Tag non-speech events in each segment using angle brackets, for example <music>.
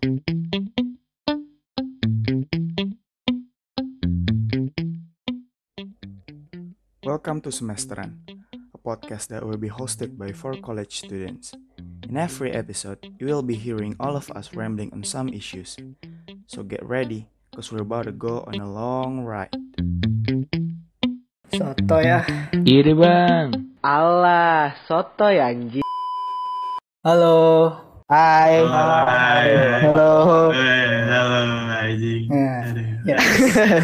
Welcome to Semesteran, a podcast that will be hosted by four college students. In every episode, you will be hearing all of us rambling on some issues. So get ready, because we're about to go on a long ride. Soto ya. Iri bang. Allah, soto ya anjing. Halo. Hai. Hai. Halo. Halo anjing. Ya. Aduh. Ya.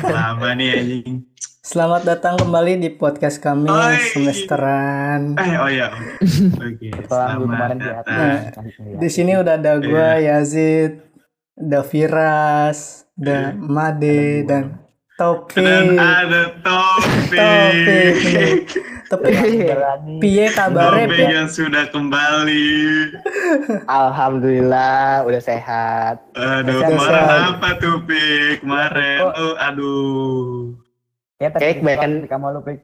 Lama nih anjing. Selamat datang kembali di podcast kami Oi. semesteran. Eh, oh ya. Oke, dulu selamat datang. Nah, di sini udah ada gua Iya. Yazid, ada Firas, ada Made dan Topik. Dan ada Topik. Topik. Topik. Piye kabare Topik Pi? yang sudah kembali. Alhamdulillah udah sehat. Aduh, Sehat, kemarin sehat. apa Topik? Kemarin, oh, aduh. Ya, Kayak kebanyakan kamu lu pik.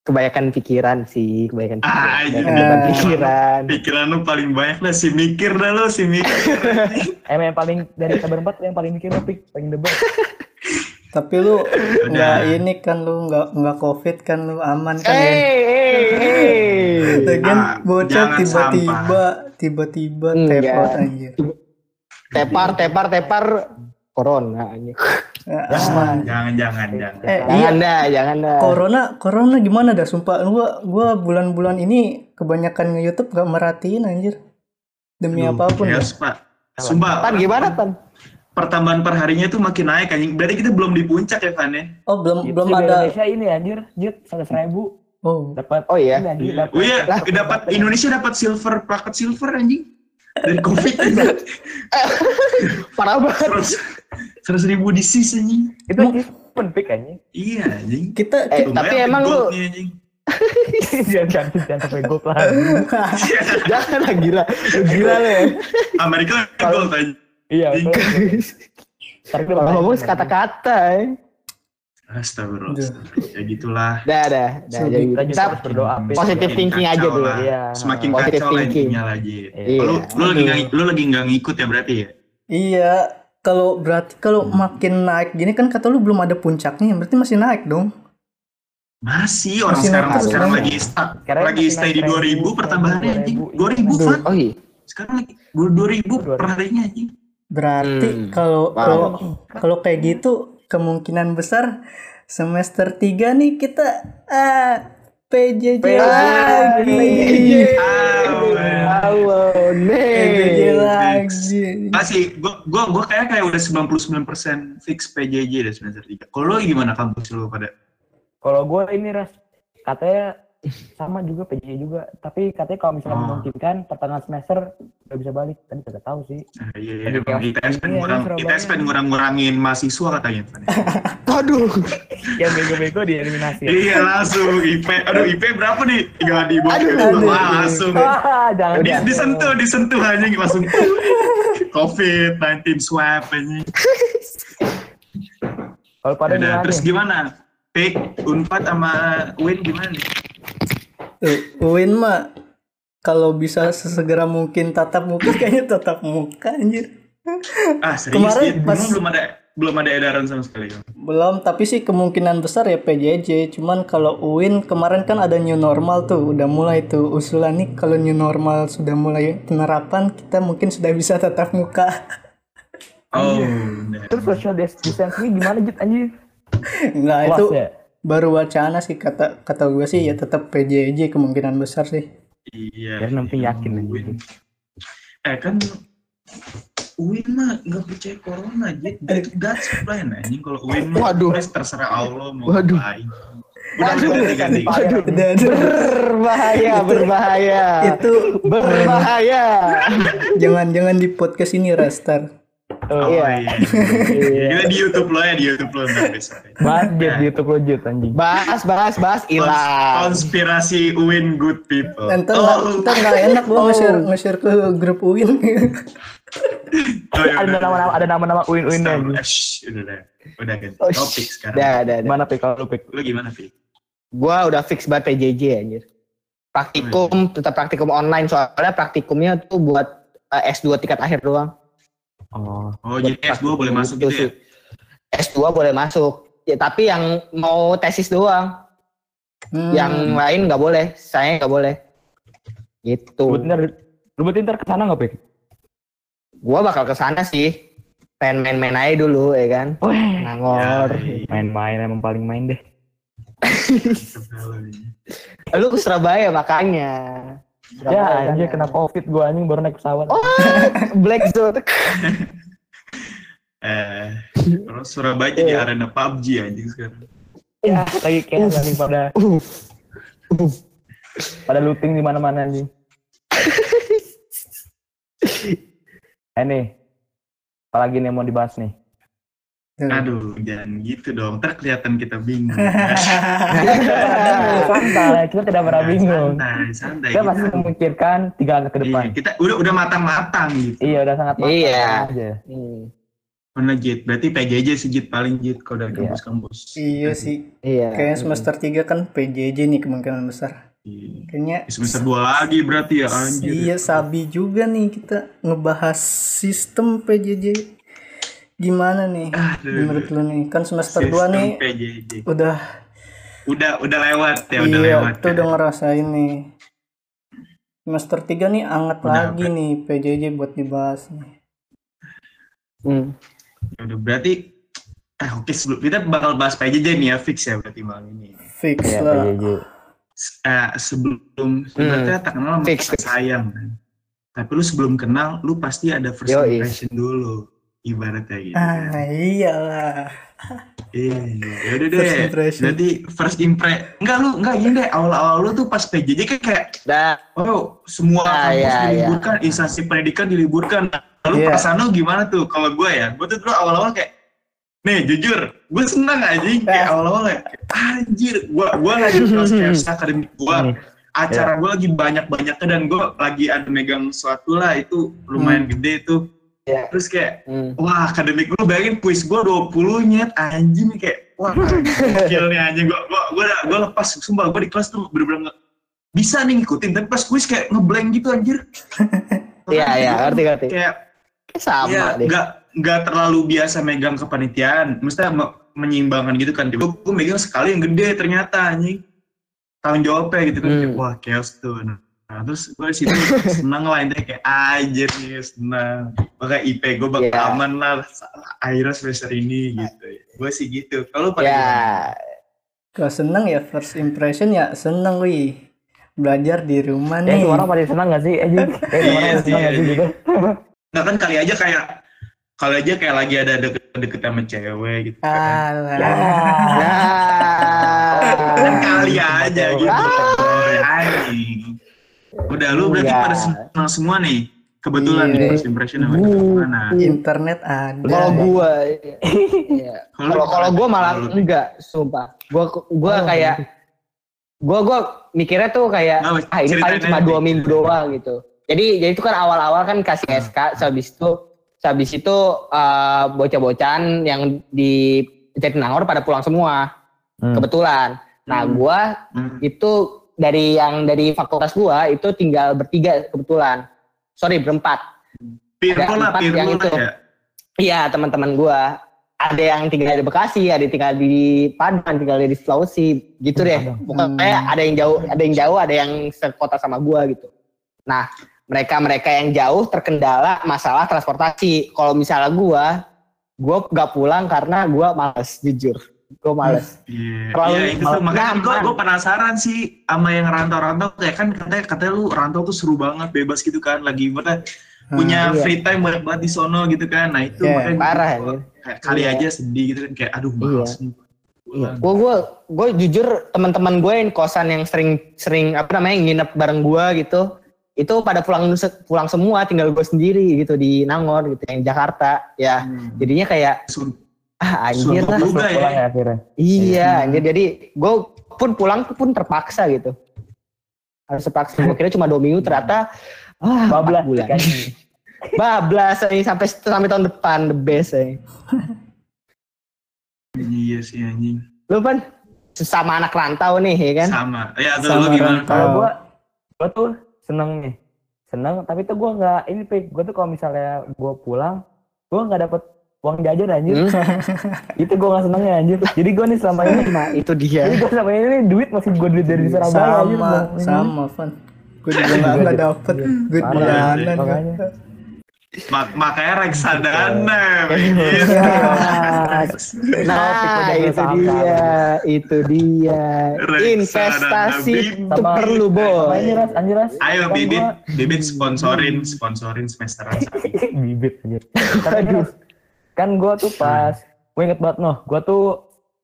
kebanyakan pikiran sih, kebanyakan pikiran. Ah, iya. Kebanyakan beban pikiran. Pikiran lu paling banyak lah si mikir dah lu, si mikir. <laughs> Emang yang paling dari kita berempat yang paling mikir lu pik, paling debat. Tapi lu nggak ini kan lu nggak nggak covid kan lu aman kan ya? Hey, hey, hey. Lagian Ah, bocah jangan tiba-tiba tiba-tiba Enggak. tepot anjir. Tepar, tepar, tepar. Corona. anjing. Ya. Jangan, jangan, jangan. Eh, iya. Jangan dah, jangan dah. Corona, corona gimana dah? Sumpah, gua, gua bulan-bulan ini kebanyakan YouTube gak merhatiin anjir. Demi Aduh, apa pun. ya. Pak. Sumpah, Tan gimana Tan? Pertambahan per harinya tuh makin naik anjing. Berarti kita belum di puncak ya, Van ya? Oh, belum belum Di ada. Indonesia ini anjir, jut seratus ribu Oh, dapat. Oh iya. Anjir, dapat. Oh iya, dapat Indonesia dapat silver, plaket silver anjing. Dari Covid <laughs> <laughs> Parah banget. Seratus ribu di sis anjing. Itu anjir pun pik anjing. Iya anjing. kita Eh, tapi Lumayan emang lu anjing. <laughs> jangan jangan jangan sampai gold lah. jangan lah gila. Gila lu ya. Amerika gold anjing. Iya, kita Kalau bakal- ngomong kata-kata ya. Astagfirullah. Ya gitulah. Dah, dah, dah. Jadi Kita harus berdoa positive thinking aja dulu. Iya. Semakin Positive kacau lah thinking. intinya lagi. Iya. Lu lu lagi nggak lu lagi nggak ngikut ya berarti ya? iya. Kalau berarti kalau makin naik gini kan kata lu belum ada puncaknya, berarti masih naik dong. Masih orang Masih sekarang naik sekarang kan? lagi stuck. Sekarang lagi stay naik di 2000 seribu, pertambahannya anjing. 2000 2000, Van. Oh iya. Sekarang lagi 2000 per harinya anjing. Berarti Hmm. kalau Wow. kalau kalau kayak gitu kemungkinan besar semester 3 nih kita ah PJJ lagi. Halo, PJJ lagi. Masih, gua gua gua kayak kayak udah 99% fix PJJ deh semester 3. Kalau lu gimana kampus lu pada? Kalau gue ini ras katanya sama juga PJ juga, tapi katanya kalau misalnya Oh. memungkinkan pertengahan semester udah bisa balik. Tadi tidak tahu sih. Nah, iya, iya, Aduh, emang kayak ITS pengen ini ngurang. ITS pengen ngurang-ngurangin mahasiswa katanya. <laughs> Van. Waduh. Yang bego-bego dieliminasi. iya langsung IP, aduh IP berapa nih? Gak di bawah Aduh, aduh. Langsung. Ah, jangan Di, disentuh, disentuh aja langsung. Covid 19 swab anjing. Kalau pada terus gimana? Pik, Unpad sama Win gimana nih? Tuh, Uin mah kalau bisa sesegera mungkin tatap muka <laughs> kayaknya tatap muka anjir. Ah serius Kemarin ya? pas- Belum, ada belum ada edaran sama sekali. Belum, tapi sih kemungkinan besar ya PJJ. Cuman kalau UIN kemarin kan ada new normal tuh, udah mulai tuh usulan nih kalau new normal sudah mulai penerapan, kita mungkin sudah bisa tatap muka. Oh, udah. Terus social dis- distancing gimana Jit anjir? Enggak Puas itu ya? Baru wacana sih kata kata gue sih ya tetap PJJ kemungkinan besar sih. Iya. Biar nanti yakin iya, aja. Win. Eh kan Win mah nggak percaya corona aja. That, that's plan anjing kalau Win mah Waduh. terus terserah Allah mau Waduh. ngapain. Waduh. ganti ganti. Waduh. Berbahaya, berbahaya. itu Berbahaya. jangan-jangan di podcast ini Rastar. Oh Iya. iya. Kita di YouTube lo ya di YouTube lo ntar besok. Bahas di YouTube lo Jit anjing. Bahas, bahas, bahas, hilang. Konspirasi Win good people. Ntar nggak Oh, ntar nggak enak gue nge-share nge-share ke grup UIN. oh, ya Ada udah. nama-nama ada nama-nama anjing. eh, shh, udah udah udah ganti Oh, topik sekarang. Dah, dah, dah. Gimana pik kalau lu pik? Lu gimana Pi? Gua udah fix banget PJJ anjir. Praktikum, tetap praktikum online soalnya praktikumnya tuh buat eh, S2 tingkat akhir doang. Oh. Oh, jadi S2 boleh masuk gitu ya? S2 boleh masuk. Ya, tapi yang mau tesis doang. Hmm. Yang lain nggak boleh. Saya nggak boleh. Gitu. Lu berarti ntar ke sana nggak, Pik? Gua bakal ke sana sih. Pengen main-main aja dulu ya kan. Wih, Nangor. Ya, main-main emang paling main deh. Lu ke Surabaya makanya. Ya, anjir sana. kena covid gua anjing baru naik pesawat. Oh, Black Zone. <laughs> Eh, terus Surabaya jadi Iya. arena PUBG anjing sekarang. Ya, lagi kayak lagi pada Uh. Uh. pada looting di mana-mana anjing. <laughs> eh nih, apalagi nih yang mau dibahas nih? Aduh, jangan gitu dong. Ntar kelihatan kita bingung. <laughs> santai, kita tidak pernah bingung. Santai, santai. Kita masih Kita, memikirkan tiga langkah ke depan. iya, kita udah udah matang-matang gitu. Iya, udah sangat matang Iya. aja. Hmm, Mana Jit? Berarti PJJ sih Jit paling Jit kalau dari Iya. kampus-kampus. iya sih. Iya. Kayaknya semester 3 kan PJJ nih kemungkinan besar. Iya. Kayaknya Semester 2 lagi berarti ya anjir. Iya sabi juga nih kita ngebahas sistem PJJ. Gimana nih Aduh. menurut lu nih? Kan semester Sistem 2 nih PJJ. udah Udah udah lewat ya, udah iya, lewat. itu udah ngerasain nih. Semester 3 nih anget Udah lagi nih PJJ buat dibahas nih. Hmm. Ya udah berarti eh oke sebelum kita bakal bahas PJJ nih ya fix ya berarti malam ini. Fix Iya, lah. PJJ. S- eh, sebelum sebenarnya tak kenal sama Fix, sayang kan. Tapi lu sebelum kenal lu pasti ada first Yoi. impression dulu ibaratnya gitu. Ah kan. iyalah. Iya, ya udah deh. Berarti first impression enggak lu enggak gini deh awal-awal lu tuh pas PJJ kan kayak Dah. oh semua Ah, kampus iya, iya. diliburkan, instansi pendidikan diliburkan. Lalu Iya. perasaan lu gimana tuh? Kalau gue ya, gue tuh dulu awal-awal kayak Nih jujur, gue seneng aja kayak Ah. awal-awal kayak anjir, gue gue lagi kelas kayak <laughs> akademik gue acara gue lagi banyak-banyaknya dan gue lagi ada megang suatu lah itu lumayan gede tuh Iya. terus kayak Hmm. wah akademik gue bayangin kuis gue 20 nyet anjing kayak wah gokil nih anjing gue gue gue gue lepas sumpah gue di kelas tuh bener-bener bisa nih ngikutin tapi pas kuis kayak ngeblank gitu anjir <laughs> Iya, iya, ngerti ngerti. kayak Sama ya deh. nggak nggak terlalu biasa megang kepanitiaan mestinya me- menyeimbangkan gitu kan gue gue megang sekali yang gede ternyata anjing tanggung jawabnya gitu kan Hmm. Wah chaos tuh nah, nah, terus gue di situ seneng lah intinya kayak anjir nih seneng makanya IP gue bakal Iya. aman lah akhirnya semester ini gitu gue sih gitu kalau pada Ya. gimana? Kalau seneng ya first impression ya seneng wih. Belajar di rumah Ya, nih. semua orang pasti senang gak sih? <laughs> Eh? Eh, Iya sih, gak sih iya. gitu? Nggak kan kali aja kayak kali aja kayak lagi ada deket-deket sama cewek gitu kan. Alah. Nah. kan kali aja gitu boy anjing udah lu berarti Iya. pada senang semua nih kebetulan Iya. nih first impression sama gimana Internet ada. Kalau gua iya. Kalau kalau gua malah lu- enggak, sumpah. Gua gua Oh, kayak gua gua mikirnya tuh kayak Nggak, ah ini paling cuma dua minggu doang gitu. Jadi jadi itu kan awal-awal kan kasih SK, habis itu habis itu eh, bocah-bocahan yang di Jatinangor pada pulang semua Hmm. kebetulan. Nah Hmm. gua Hmm. itu dari yang dari fakultas gua itu tinggal bertiga kebetulan. Sorry berempat. Pirko Ada lah yang itu. ya Iya teman-teman gua ada yang tinggal di Bekasi, ada yang tinggal di Padang, tinggal di Sulawesi, gitu deh. Pokoknya ada yang jauh, ada yang jauh, ada yang sekota sama gua gitu. Nah mereka-mereka yang jauh terkendala masalah transportasi. Kalau misalnya gua, gua gak pulang karena gua males jujur, gua males. Iya, Terlalu iya itu tuh. makanya gue gue penasaran sih sama yang rantau-rantau. Kayak kan katanya katanya lu rantau tuh seru banget bebas gitu kan. Lagi mana punya iya. free time banyak banget di sono gitu kan. Nah itu Iya, makanya parah, gua ya. kayak kali Iya. aja sedih gitu kan. Kayak aduh males nih. Pulang. Gue gue gue jujur teman-teman gue yang kosan yang sering sering apa namanya nginep bareng gue gitu itu pada pulang pulang semua tinggal gue sendiri gitu di Nangor gitu yang Jakarta. Ya Hmm. jadinya kayak Sur- ah anjir lah juga ya. Pulang ya akhirnya. iya anjir jadi gue pun pulang pun terpaksa gitu harus terpaksa gue kira cuma dua minggu ternyata ah Bablas bulan kan. <laughs> bablas ini sampai sampai tahun depan the best eh. iya sih anjing lu kan sesama anak rantau nih ya kan sama ya tuh Sama lu gimana rantau. Kalau gua, gua tuh seneng nih, seneng. Tapi tuh gua nggak ini. Gua tuh kalau misalnya gua pulang, gue nggak dapet uang jajan anjir. Hmm? <laughs> itu gue nggak senengnya anjir. Jadi gue nih selama ini, Nah itu dia. jadi gue selama ini nih, duit masih gue duit dari Surabaya anjir. sama Bang. sama Van gue juga nggak nggak dapet duit Parah, bulanan makanya. Mak- makanya reksadana Iya. begitu. Nah itu dia, itu dia. Investasi itu perlu anjir ras. Ayo bibit, bibit sponsorin, sponsorin semesteran. <laughs> bibit anjir. <laughs> Ras, kan gue tuh pas, gue inget banget noh, gue tuh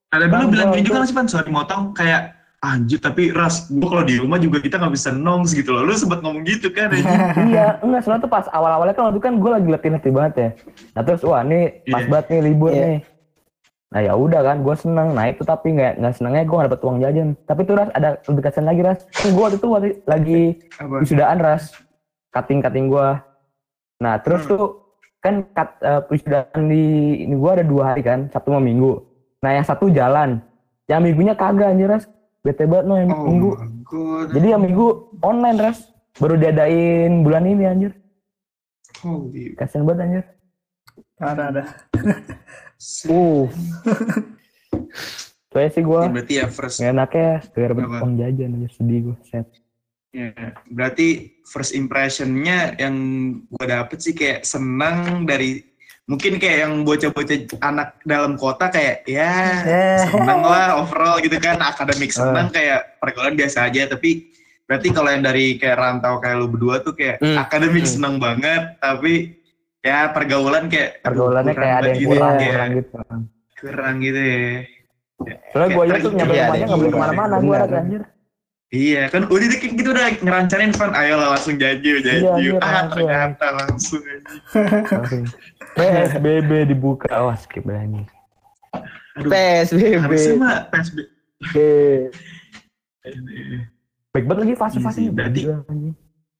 Ada dulu bilang gini juga tuh- nggak sih pan, sorry motong kayak anjir tapi ras, gua kalau di rumah juga kita nggak bisa nongs gitu loh. Lu sempet ngomong gitu kan? <laughs> iya, enggak soalnya tuh pas awal-awalnya kan waktu kan gue lagi latih-latih banget ya. Nah terus wah ini pas Iya. banget nih libur Iya. nih. Nah ya udah kan, gue seneng. Nah itu tapi nggak nggak senengnya gue nggak dapet uang jajan. Tapi tuh ras ada lebih kasihan lagi ras. Kan gue waktu itu lagi Apa? wisudaan ras, cutting cutting gue. Nah terus Hmm. tuh kan cut, eh, wisudaan di ini gue ada dua hari kan, Sabtu sama Minggu. Nah yang satu jalan, yang minggunya kagak anjir ras. Bete banget no yang Oh minggu. god. Jadi yang minggu online ras. Baru diadain bulan ini anjir. Holy. Kasian banget anjir. parah dah Uh. <laughs> Soalnya sih gue Berarti ya first nggak enaknya Apa? uang jajan aja sedih gue set. Ya, berarti first impressionnya yang gue dapet sih kayak senang dari mungkin kayak yang bocah-bocah anak dalam kota kayak ya Eh. seneng lah overall gitu kan akademik seneng kayak pergaulan biasa aja tapi berarti kalau yang dari kayak rantau kayak lu berdua tuh kayak Hmm. akademik Hmm. seneng banget tapi ya pergaulan kayak Pergaulannya kayak ada yang gitu kurang, ya, kurang gitu. kurang gitu ya Soalnya gue aja tuh nyampe Iya, rumahnya ada nggak boleh yang ke mana-mana kurang. gue anjir. Iya kan udah dikit gitu udah ngerancanin fan ayolah langsung janji janji Iya, ah langsung. ternyata langsung aja. Langsung. PSBB dibuka, wah skip berani. Aduh, PSBB. harusnya mah PSBB. Baik banget lagi fase-fasenya. Iya berarti-.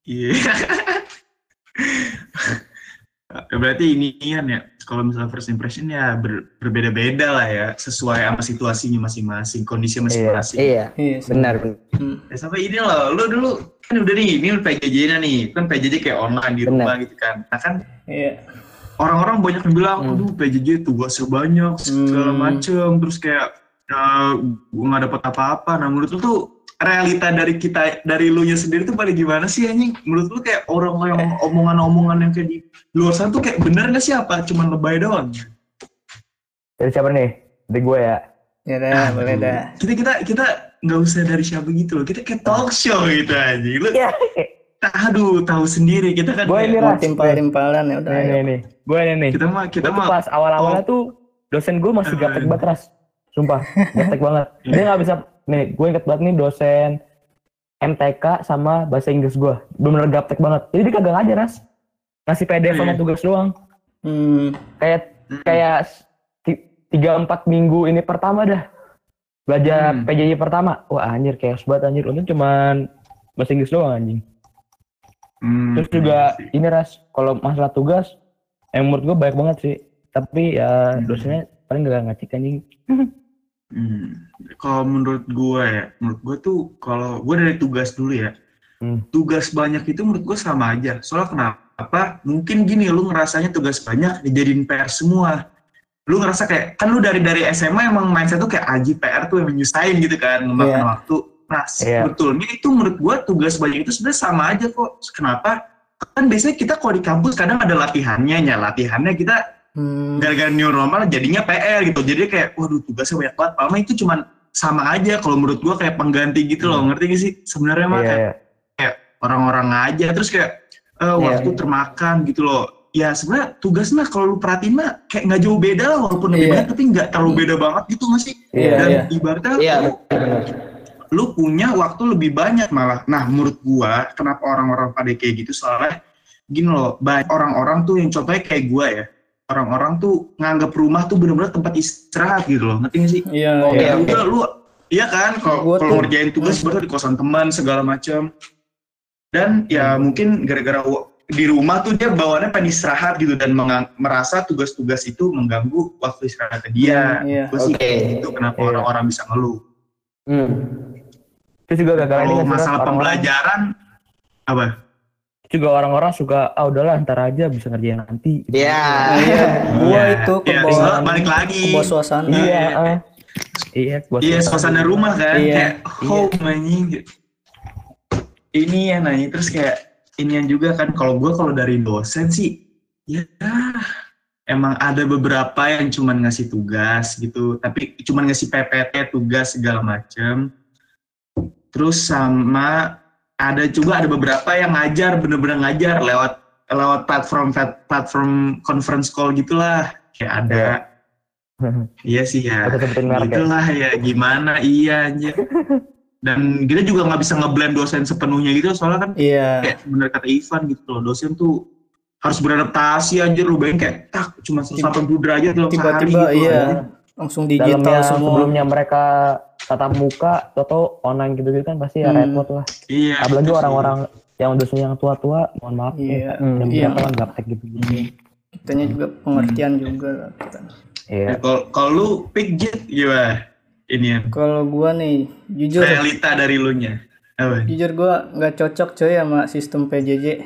Iya. <laughs> Berarti ini Ian ya, kalau misalnya first impression ya ber- berbeda-beda lah ya, sesuai sama situasinya masing-masing, kondisi masing-masing. Iya, iya benar. benar. Hmm. Ya, sampai ini loh, lu dulu kan udah nih, ini PJJ-nya nih, kan PJJ kayak online di Benar. rumah gitu kan. Nah kan iya orang-orang banyak yang bilang, Hmm. aduh PJJ tugasnya banyak, segala Hmm. macem, terus kayak eh, gue nggak dapet apa-apa. Nah menurut lu tuh realita dari kita, dari lu nya sendiri tuh paling gimana sih anjing? Menurut lu kayak orang yang omongan-omongan yang kayak di luar sana tuh kayak bener gak sih apa? Cuman lebay doang? Dari siapa nih? Dari gue ya. ya dah Ah, boleh dah Kita kita kita nggak usah dari siapa gitu loh. Kita kayak talk show gitu aja. Lu, Iya. aduh tahu sendiri kita kan. Gue ini ras. timpal-timpalan ya udah Nih ayo. nih nih. Gue nih nih. kita mah kita mah pas awal-awalnya Oh. tuh dosen gue masih gaptek banget ras. Sumpah, gaptek banget. <laughs> Dia nggak bisa. Nih, gue inget banget nih dosen MTK sama bahasa Inggris gue. Bener-bener gaptek banget. Jadi dia kagak ngajar ras. Ngasih PDF sama Hmm. tugas doang. hmm Kayak kayak ti- tiga empat minggu ini pertama dah belajar Hmm. PJJ pertama. Wah anjir kayak banget anjir. Untung cuman bahasa Inggris doang anjing. Hmm, Terus juga sih. ini ras kalau masalah tugas yang menurut gue banyak banget sih. Tapi ya Hmm. dosennya paling gak ngacik anjing. <laughs> Hmm. Kalau menurut gue ya, menurut gue tuh kalau gue dari tugas dulu ya, Hmm. tugas banyak itu menurut gue sama aja. Soalnya kenapa? Mungkin gini, lu ngerasanya tugas banyak dijadiin PR semua. Lu ngerasa kayak kan lu dari dari SMA emang mindset tuh kayak aji PR tuh yang menyusahin gitu kan, memakan Iya. waktu. Nah, Iya. sebetulnya itu menurut gue tugas banyak itu sebenarnya sama aja kok. Kenapa? Kan biasanya kita kalau di kampus kadang ada latihannya, ya latihannya kita hmm. Gara-gara new normal jadinya PR gitu. Jadi kayak waduh tugasnya banyak banget. Padahal itu cuman sama aja kalau menurut gua kayak pengganti gitu loh. Ngerti gak sih sebenarnya mah Iya, kayak iya. orang-orang aja. Terus kayak eh, waktu Iya. termakan gitu loh. Ya sebenarnya tugas mah kalau lu perhatiin mah kayak nggak jauh beda lah walaupun lebih Iya. banyak tapi nggak terlalu beda banget gitu nggak sih? Iya, dan iya. ibaratnya Iya, lu, benar. lu punya waktu lebih banyak malah. Nah menurut gua kenapa orang-orang pada kayak gitu? Soalnya gini loh banyak orang-orang tuh yang contohnya kayak gua ya orang-orang tuh nganggap rumah tuh bener-bener tempat istirahat gitu loh ngerti gak sih? Iya Oke, iya ya udah lu iya kan? Kalau ngerjain tugas baru di kosan teman segala macam dan ya mungkin gara-gara di rumah tuh dia bawaannya pengen istirahat gitu dan merasa tugas-tugas itu mengganggu waktu istirahat dia. Hmm, iya. Sih Oke. itu kenapa Iya. orang-orang bisa ngeluh. Hmm. Terus juga gagal ini kalau masalah Orang-orang- pembelajaran apa juga orang-orang suka ah udahlah ntar aja bisa ngerjain nanti Iya. Nah, iya, gua Iya, itu ke iya, bawah soalnya balik lagi. ke bawah suasana. iya eh. iya buat Iya, suasana rumah kan, Iya. kayak home anjing. Ini ya nanya terus kayak inian juga kan kalau gue kalau dari dosen sih ya emang ada beberapa yang cuman ngasih tugas gitu, tapi cuman ngasih PPT tugas segala macem. Terus sama ada juga ada beberapa yang ngajar bener-bener ngajar lewat lewat platform platform conference call gitulah kayak ada <laughs> Iya sih ya. Ya. Itulah ya gimana iya anjir. Dan kita juga nggak bisa ngeblend dosen sepenuhnya gitu soalnya kan Iya. kayak bener kata Ivan gitu loh. Dosen tuh harus beradaptasi anjir lu bayangin kayak tak cuma 180 derajat sehari Tiba-tiba gitu. iya. anjir. Langsung dalamnya digital semua. sebelumnya mereka tatap muka atau online gitu gitu kan pasti ya Hmm. repot lah Iya. apalagi orang-orang yang dosen yang tua-tua mohon maaf Iya. ya yang Iya. berapa lah gaptek gitu gitu Kitanya juga pengertian juga lah kita. iya Ya, Kalau kalau lu pick jet gimana? Ini ya. Kalau gua nih, jujur Realita dari lu nya. Apa? jujur gua nggak cocok coy sama sistem PJJ.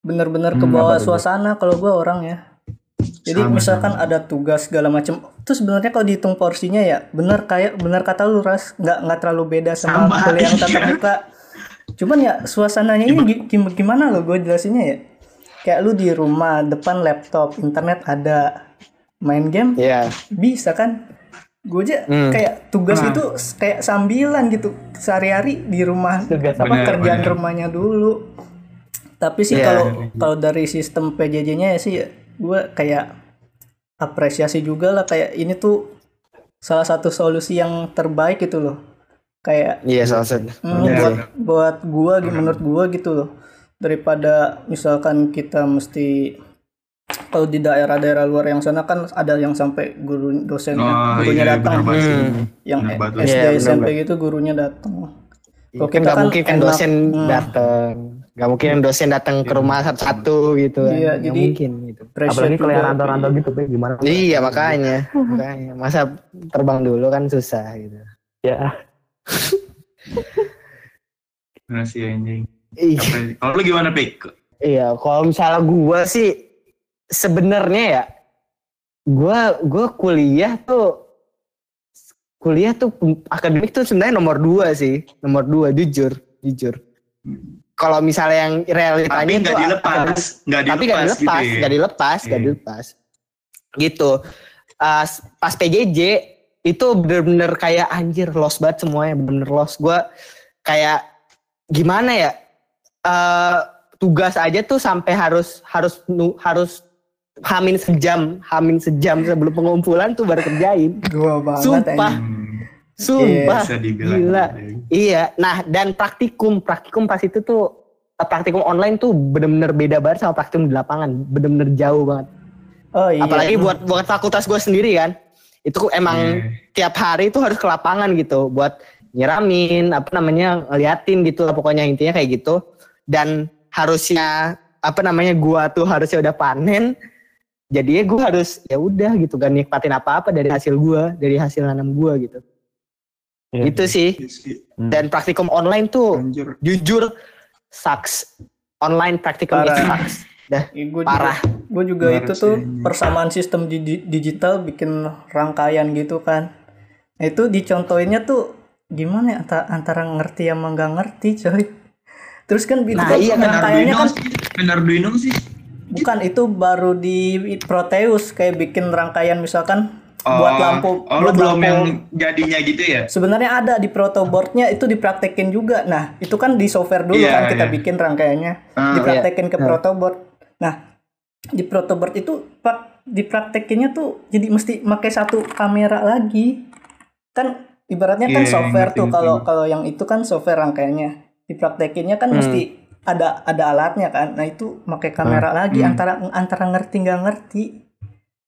Bener-bener ke Hmm, bawah apa tuh? suasana kalau gua orang ya. Jadi Sama, misalkan ada tugas segala macem, itu sebenarnya kalau dihitung porsinya ya bener kayak bener kata lu ras nggak nggak terlalu beda sama, Sama, kuliah yang tatap muka. Cuman ya suasananya ini gi- gim- gimana lo gue jelasinnya ya? Kayak lu di rumah depan laptop, internet ada, main game Iya. bisa kan? Gue aja Hmm. kayak tugas Nah. itu kayak sambilan gitu sehari-hari di rumah Tugas apa Bener, kerjaan bener. rumahnya dulu. Tapi sih Iya. kalau kalau dari sistem PJJ-nya ya sih gue kayak apresiasi juga lah kayak ini tuh salah satu solusi yang terbaik gitu loh. Kayak Iya, salah satu. Hmm, Bener. buat buat gua gitu, menurut gua gitu loh daripada misalkan kita mesti kalau di daerah-daerah luar yang sana kan ada yang sampai guru dosen Oh gurunya iya datang banget sih. Hmm. yang bener banget. SD Iya, bener SMP gitu gurunya datang Kalau Kan kita kan mungkin kan enak. dosen Hmm. datang. Nggak mungkin dosen datang ke rumah satu-satu gitu kan. Iya, Nggak jadi- mungkin gitu. apalagi kalau yang rantau-rantau gitu Pe, gimana Iya makanya, makanya masa terbang dulu kan susah gitu. ya sih anjing. Iya, Kalau lu gimana pik? iya. Kalau misalnya gua sih sebenarnya ya, gua gua kuliah tuh kuliah tuh akademik tuh sebenarnya nomor dua sih, nomor dua jujur, jujur. Kalau misalnya yang realitanya Tapi nggak dilepas, akademik- nggak tapi nggak dilepas gitu dilepas, ya. nggak dilepas, nggak Iya. dilepas. Gitu. Uh, pas PJJ itu bener-bener kayak anjir lost banget semuanya, bener-bener lost. Gue kayak gimana ya? eh tugas aja tuh sampai harus harus harus hamin sejam, hamin sejam sebelum pengumpulan tuh baru kerjain. gua banget Sumpah. anjing. Sumpah. bisa dibilang. Gila. gitu. Iya, nah dan praktikum, praktikum pas itu tuh praktikum online tuh bener-bener beda banget sama praktikum di lapangan, bener-bener jauh banget. oh iya Apalagi buat buat fakultas gue sendiri kan, itu emang Iya. tiap hari itu harus ke lapangan gitu, buat nyiramin, apa namanya ngeliatin gitu lah pokoknya intinya kayak gitu. Dan harusnya apa namanya gua tuh harusnya udah panen, jadinya gue harus ya udah gitu kan nikmatin apa-apa dari hasil gua, dari hasil nanam gua gitu. Iya. Itu sih. Iya Hmm. Dan praktikum online tuh Anjir. jujur sucks. Online praktikum itu sucks. Dah gue parah. gue juga Parah itu sih, tuh persamaan sistem di- digital bikin rangkaian gitu kan nah, itu dicontohinnya tuh gimana ya antara, antara ngerti sama nggak ngerti coy terus kan itu Nah, kan iya kan, rangkaiannya Arduino kan Arduino sih. bukan itu baru di Proteus kayak bikin rangkaian misalkan Oh, buat lampu Oh, lu buat belum lampu yang jadinya gitu ya? sebenarnya ada di protoboardnya itu dipraktekin juga. Nah itu kan di software dulu Iya, kan kita iya. bikin rangkaiannya. Ah, dipraktekin ke iya. protoboard nah di protoboard itu pak dipraktekinnya tuh jadi mesti pakai satu kamera lagi. Kan ibaratnya kan Iya, software ngerti, tuh. kalau kalau yang itu kan software rangkaiannya. Dipraktekinnya kan Hmm. mesti ada ada alatnya kan. Nah itu pakai kamera lagi Hmm. antara antara ngerti nggak ngerti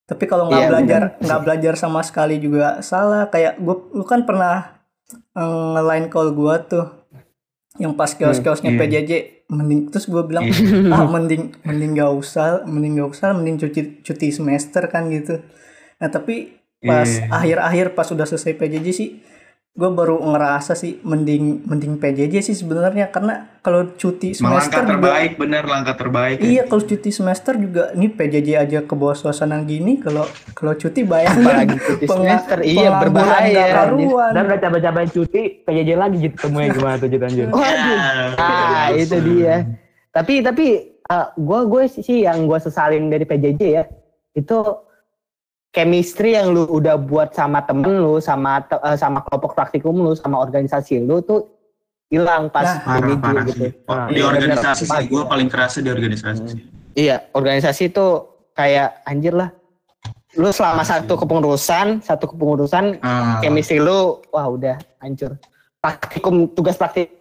tapi kalau nggak Iya, belajar nggak belajar sama sekali juga salah. Kayak gue lu kan pernah eh, nge-line call gua tuh yang pas kios-kiosnya iya. PJJ mending terus gue bilang ah mending mending gak usah mending gak usah mending cuti cuti semester kan gitu. Nah tapi pas Iya. akhir-akhir pas udah selesai PJJ sih gue baru ngerasa sih mending mending PJJ sih sebenarnya karena kalau cuti semester langkah juga terbaik, bener langkah terbaik. ya. iya kalau cuti semester juga ini PJJ aja ke bawah suasana gini kalau kalau cuti bayangin Apalagi cuti <laughs> semester, iya, berbahaya. Dan udah capek-capek cuti, PJJ lagi gitu temunya gimana tuh Jit, anjir. Waduh. Ah, itu dia. Tapi tapi uh, gue gue sih yang gue sesalin dari PJJ ya itu chemistry yang lu udah buat sama temen lu, sama te- eh, sama kelompok praktikum lu, sama organisasi lu tuh hilang pas Nah, Parah, parah gitu. sih. Oh, Nah, di iya, organisasi sih, gue paling kerasa di organisasi sih. Iya, organisasi tuh kayak anjir lah. Lu selama satu kepengurusan, satu kepengurusan Ah, chemistry lu wah udah hancur. Praktikum tugas praktik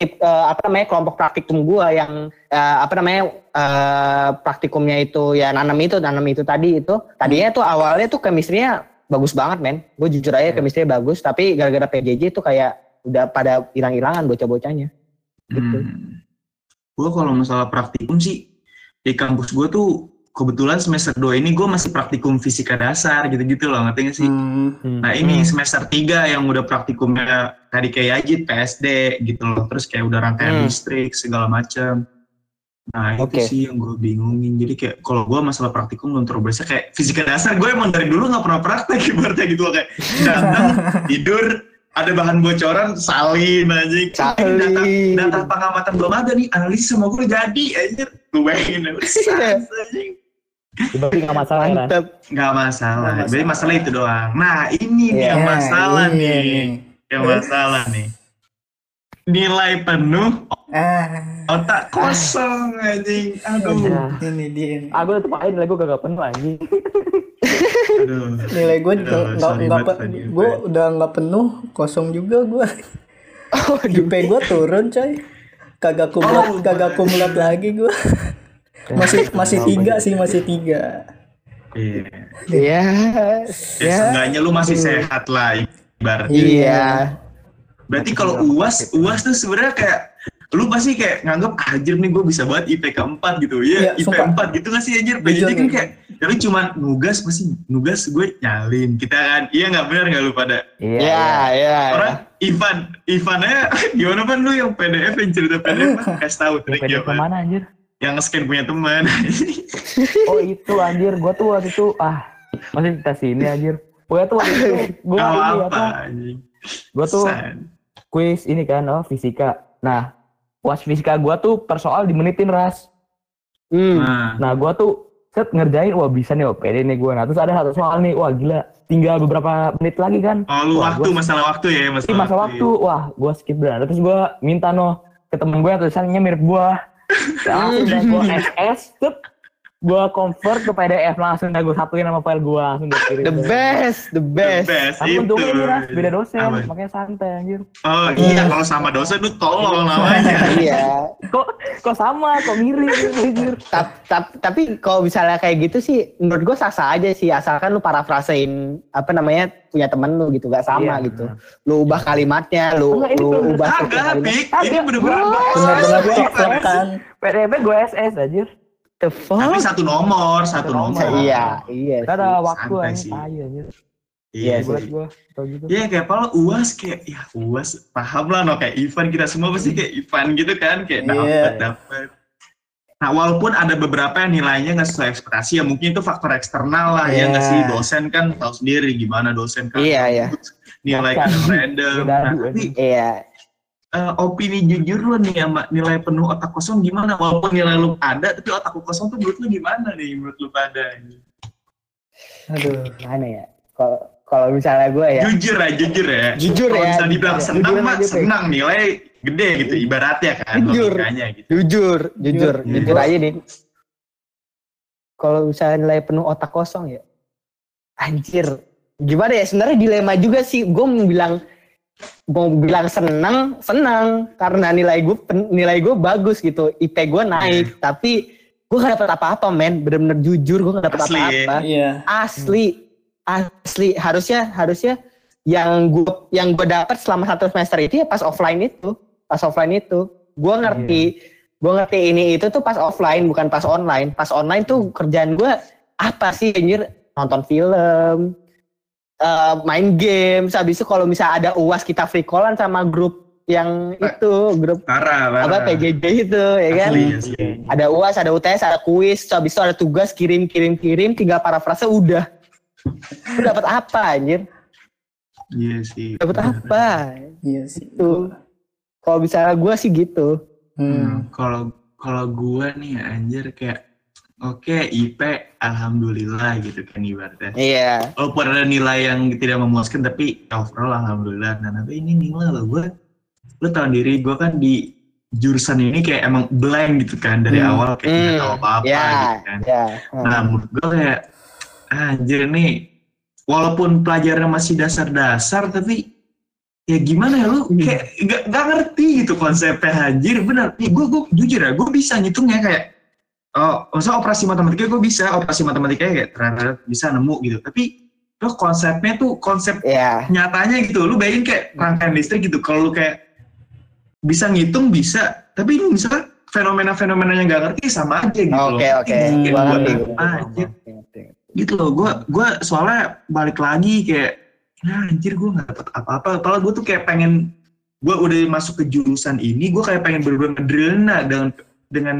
eh, apa namanya kelompok praktikum gua yang eh, apa namanya eh, praktikumnya itu ya nanam itu nanam itu tadi itu tadinya tuh awalnya tuh chemistry-nya bagus banget men gue jujur aja chemistry-nya bagus tapi gara-gara PJJ tuh kayak udah pada hilang-hilangan bocah-bocahnya gitu. Hmm. Gue kalau masalah praktikum sih di kampus gue tuh kebetulan semester 2 ini gue masih praktikum fisika dasar gitu-gitu loh ngerti gak sih? Hmm, Hmm. Nah ini semester 3 yang udah praktikumnya tadi kayak Ajit, PSD gitu loh. Terus kayak udah rangkaian Hmm. listrik segala macam. Nah itu Oke. sih yang gue bingungin. Jadi kayak kalau gue masalah praktikum belum terlalu biasa kayak fisika dasar gue emang dari dulu nggak pernah praktek <laughs> ibaratnya gitu loh kayak datang tidur ada bahan bocoran salin aja. Data, Salin. data pengamatan belum ada nih analisis sama gue jadi anjir. Gue bayangin Iya. Berarti nggak masalah mantep Nggak masalah. Jadi masalah itu doang. Nah ini nih Iya. yang Ya, masalah iya nih. Yang masalah nih. Nilai penuh ah otak kosong anjing. Aduh. Ya. ini dia. Ah, gue tetep aja nilai gue gak penuh anjing. Aduh. nilai gue juga Aduh, nggak sorry nggak banget pe- tadi, gue udah nggak penuh kosong juga gue IP gue turun coy kagak kumulat Oh, kagak kumulat lagi gue masih masih tiga sih masih tiga Iya. ya Ya, ya seenggaknya lu masih sehat lah ibaratnya. iya Berarti kalau UAS, UAS tuh sebenarnya kayak lu pasti kayak nganggap "Ah, anjir nih gue bisa banget IPK 4 gitu. Iya, Iya, IP sumpah. 4 gitu gak sih anjir? PJJ kan kayak ya lu cuma nugas pasti nugas gue nyalin. Kita kan iya nggak benar nggak lu pada? Iya. ya ya Orang Ivan, Ivannya <laughs> gimana pan lu yang PDF yang cerita PDF kan <laughs> kasih tahu trik Pede ya, Pan. ke mana anjir? Yang nge-scan punya teman. <laughs> Oh itu anjir, gue tuh waktu itu ah masih kita sini anjir. Gue tuh waktu itu ini apa apa? Gue tuh San. kuis ini kan oh fisika. Nah, puas fisika gue tuh per soal dimenitin ras. hmm. Nah, Nah gue tuh set ngerjain wah bisa nih oh pede nih gue. Nah terus ada satu soal nih wah gila tinggal beberapa menit lagi kan. oh lu Wah, waktu gua- masalah waktu ya Ini masalah, masa waktu, wah gue skip benar. Terus gue minta no ke temen gue yang tulisannya mirip gue. Langsung dah gue SS, tuh gue convert ke PDF langsung dah gue satuin sama file gue langsung gue kirim. the best the The best Tapi itu. untungnya ini ras, beda dosen, Apa? makanya santai anjir. Oh iya kalau sama dosen lu tolong namanya. <laughs> iya Kok kok sama, kok mirip anjir. Tap- tap- tapi kalau misalnya kayak gitu sih menurut gue sah-sah aja sih asalkan lu parafrasein apa namanya punya temen lu gitu gak sama Iya. gitu lu ubah kalimatnya lu Enggak, ini lu bener-bener ubah Kagak. Ini bener-bener Iya, PDF gue SS anjir. The Tapi fuck satu nomor, satu Satu nomor. nomor. iya iya Gak ada waktu sih. anjir. Iya Iya Buat sih. gue, tau gitu. Iya kayak apa uas kayak ya uas paham lah no kayak Ivan kita semua pasti kayak Ivan gitu kan kayak Iya. dapat dapat. Nah walaupun ada beberapa yang nilainya nggak sesuai ekspektasi ya mungkin itu faktor eksternal lah ya Iya. nggak sih dosen kan tahu sendiri gimana dosen kan Iya, iya. nilai kan random. Beda Nah, tapi iya eh, opini jujur lu nih sama nilai penuh otak kosong gimana? Walaupun nilai lu ada, tapi otak lu kosong tuh menurut lu gimana nih? Menurut lu pada? aduh gimana ya kalau kalau misalnya gue ya Jujur ya, jujur ya. Jujur Kalau ya, bisa dibilang jujur. senang mah senang nilai gede gitu ibaratnya kan Jujur. gitu. jujur jujur Jujur. jujur aja nih kalau misalnya nilai penuh otak kosong ya anjir gimana ya sebenarnya dilema juga sih gue mau bilang mau bilang senang senang karena nilai gue nilai gue bagus gitu. IP gue naik. Tapi gue gak dapet apa-apa men. Bener-bener jujur gue gak dapet Asli, apa-apa. iya. Asli. Asli. Harusnya harusnya yang gue yang gue dapat selama satu semester itu ya pas offline itu. Pas offline itu. Gue ngerti. Gue ngerti ini itu tuh pas offline bukan pas online. Pas online tuh kerjaan gue apa sih anjir? Nonton film eh, main game. Habis itu kalau misalnya ada uas kita free callan sama grup yang itu grup Parah, parah. apa PJJ itu ya kan. Asli, asli. Ada uas, ada UTS, ada kuis. Habis itu ada tugas kirim kirim kirim. Tinggal parafrase udah. Lu dapat apa anjir? Iya sih. Dapat apa? Iya sih. Itu. Kalau misalnya gue sih gitu. Hmm. Hmm, Kalau kalau gua nih anjir kayak oke IP alhamdulillah gitu kan ibaratnya. Iya. Walaupun ada nilai yang tidak memuaskan tapi overall alhamdulillah. Nah tapi ini nilai loh gue. Lu tahu diri gue kan di jurusan ini kayak emang blank gitu kan dari Hmm. awal kayak Hmm, tahu apa-apa Ya, gitu kan. ya. Nah menurut gue kayak anjir nih walaupun pelajarannya masih dasar-dasar tapi ya gimana ya lu kayak gak, gak ngerti gitu konsepnya anjir bener nih gue gue jujur ya gue bisa ngitungnya kayak oh maksudnya operasi matematika gue bisa? Operasi matematika kayak ternyata bisa nemu gitu. Tapi lo konsepnya tuh konsep Ya. nyatanya gitu. Lu bayangin kayak rangkaian listrik gitu. Kalau lu kayak bisa ngitung bisa. Tapi lu misalnya fenomena-fenomena yang gak ngerti sama aja gitu. Oke, oke. Kayak Gua buat aja. gitu loh. Gue gue soalnya balik lagi kayak nah anjir gue nggak dapet apa-apa. Kalau gue tuh kayak pengen gue udah masuk ke jurusan ini gue kayak pengen bener-bener ngedrillin nah dengan dengan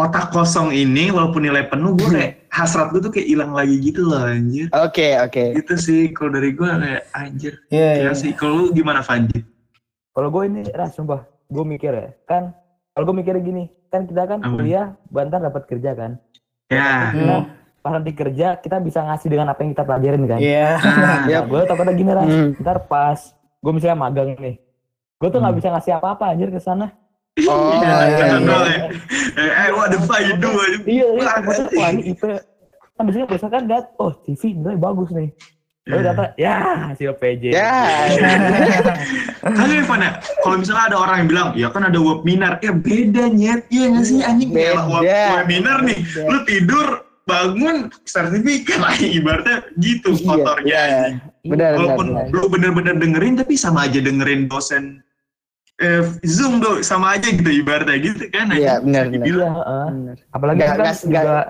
otak kosong ini walaupun nilai penuh gue kayak hasrat gue tuh kayak hilang lagi gitu loh anjir Oke, oke. gitu sih kalau dari gue kayak anjir Iya, iya. ya sih kalau lu gimana Fanji Kalau gue ini, ras sumpah, gue mikir ya, kan kalau gue mikirnya gini, kan kita kan Apa? kuliah, bantar dapat kerja kan. ya Hmm. Pas nanti kerja, kita bisa ngasih dengan apa yang kita pelajarin kan. Iya. ah, Ya, gue takutnya gini ras, Hmm. ntar pas gue misalnya magang nih, gue tuh nggak Hmm. bisa ngasih apa-apa anjir ke sana. Oh, Iya, iya, iya. Eh, eh, what the fuck you do? Iya, iya, wah ini IP, kan biasanya biasa kan lihat, oh TV nilai bagus nih. Lalu Iya. data, ya hasil PJ. Ya. Halo Evan ya, kalau misalnya ada orang yang bilang, ya kan ada webinar, ya beda nyet, iya nggak sih anjing Beda. webinar nih, lu tidur, bangun, sertifikat lah ibaratnya gitu Iya, kotornya. iya. Benar, benar, Walaupun benar. lu bener-bener dengerin, tapi sama aja dengerin dosen eh, Zoom tuh, sama aja gitu ibaratnya gitu kan. Iya, benar, benar. Iya. Benar. apalagi itu kan nggak- juga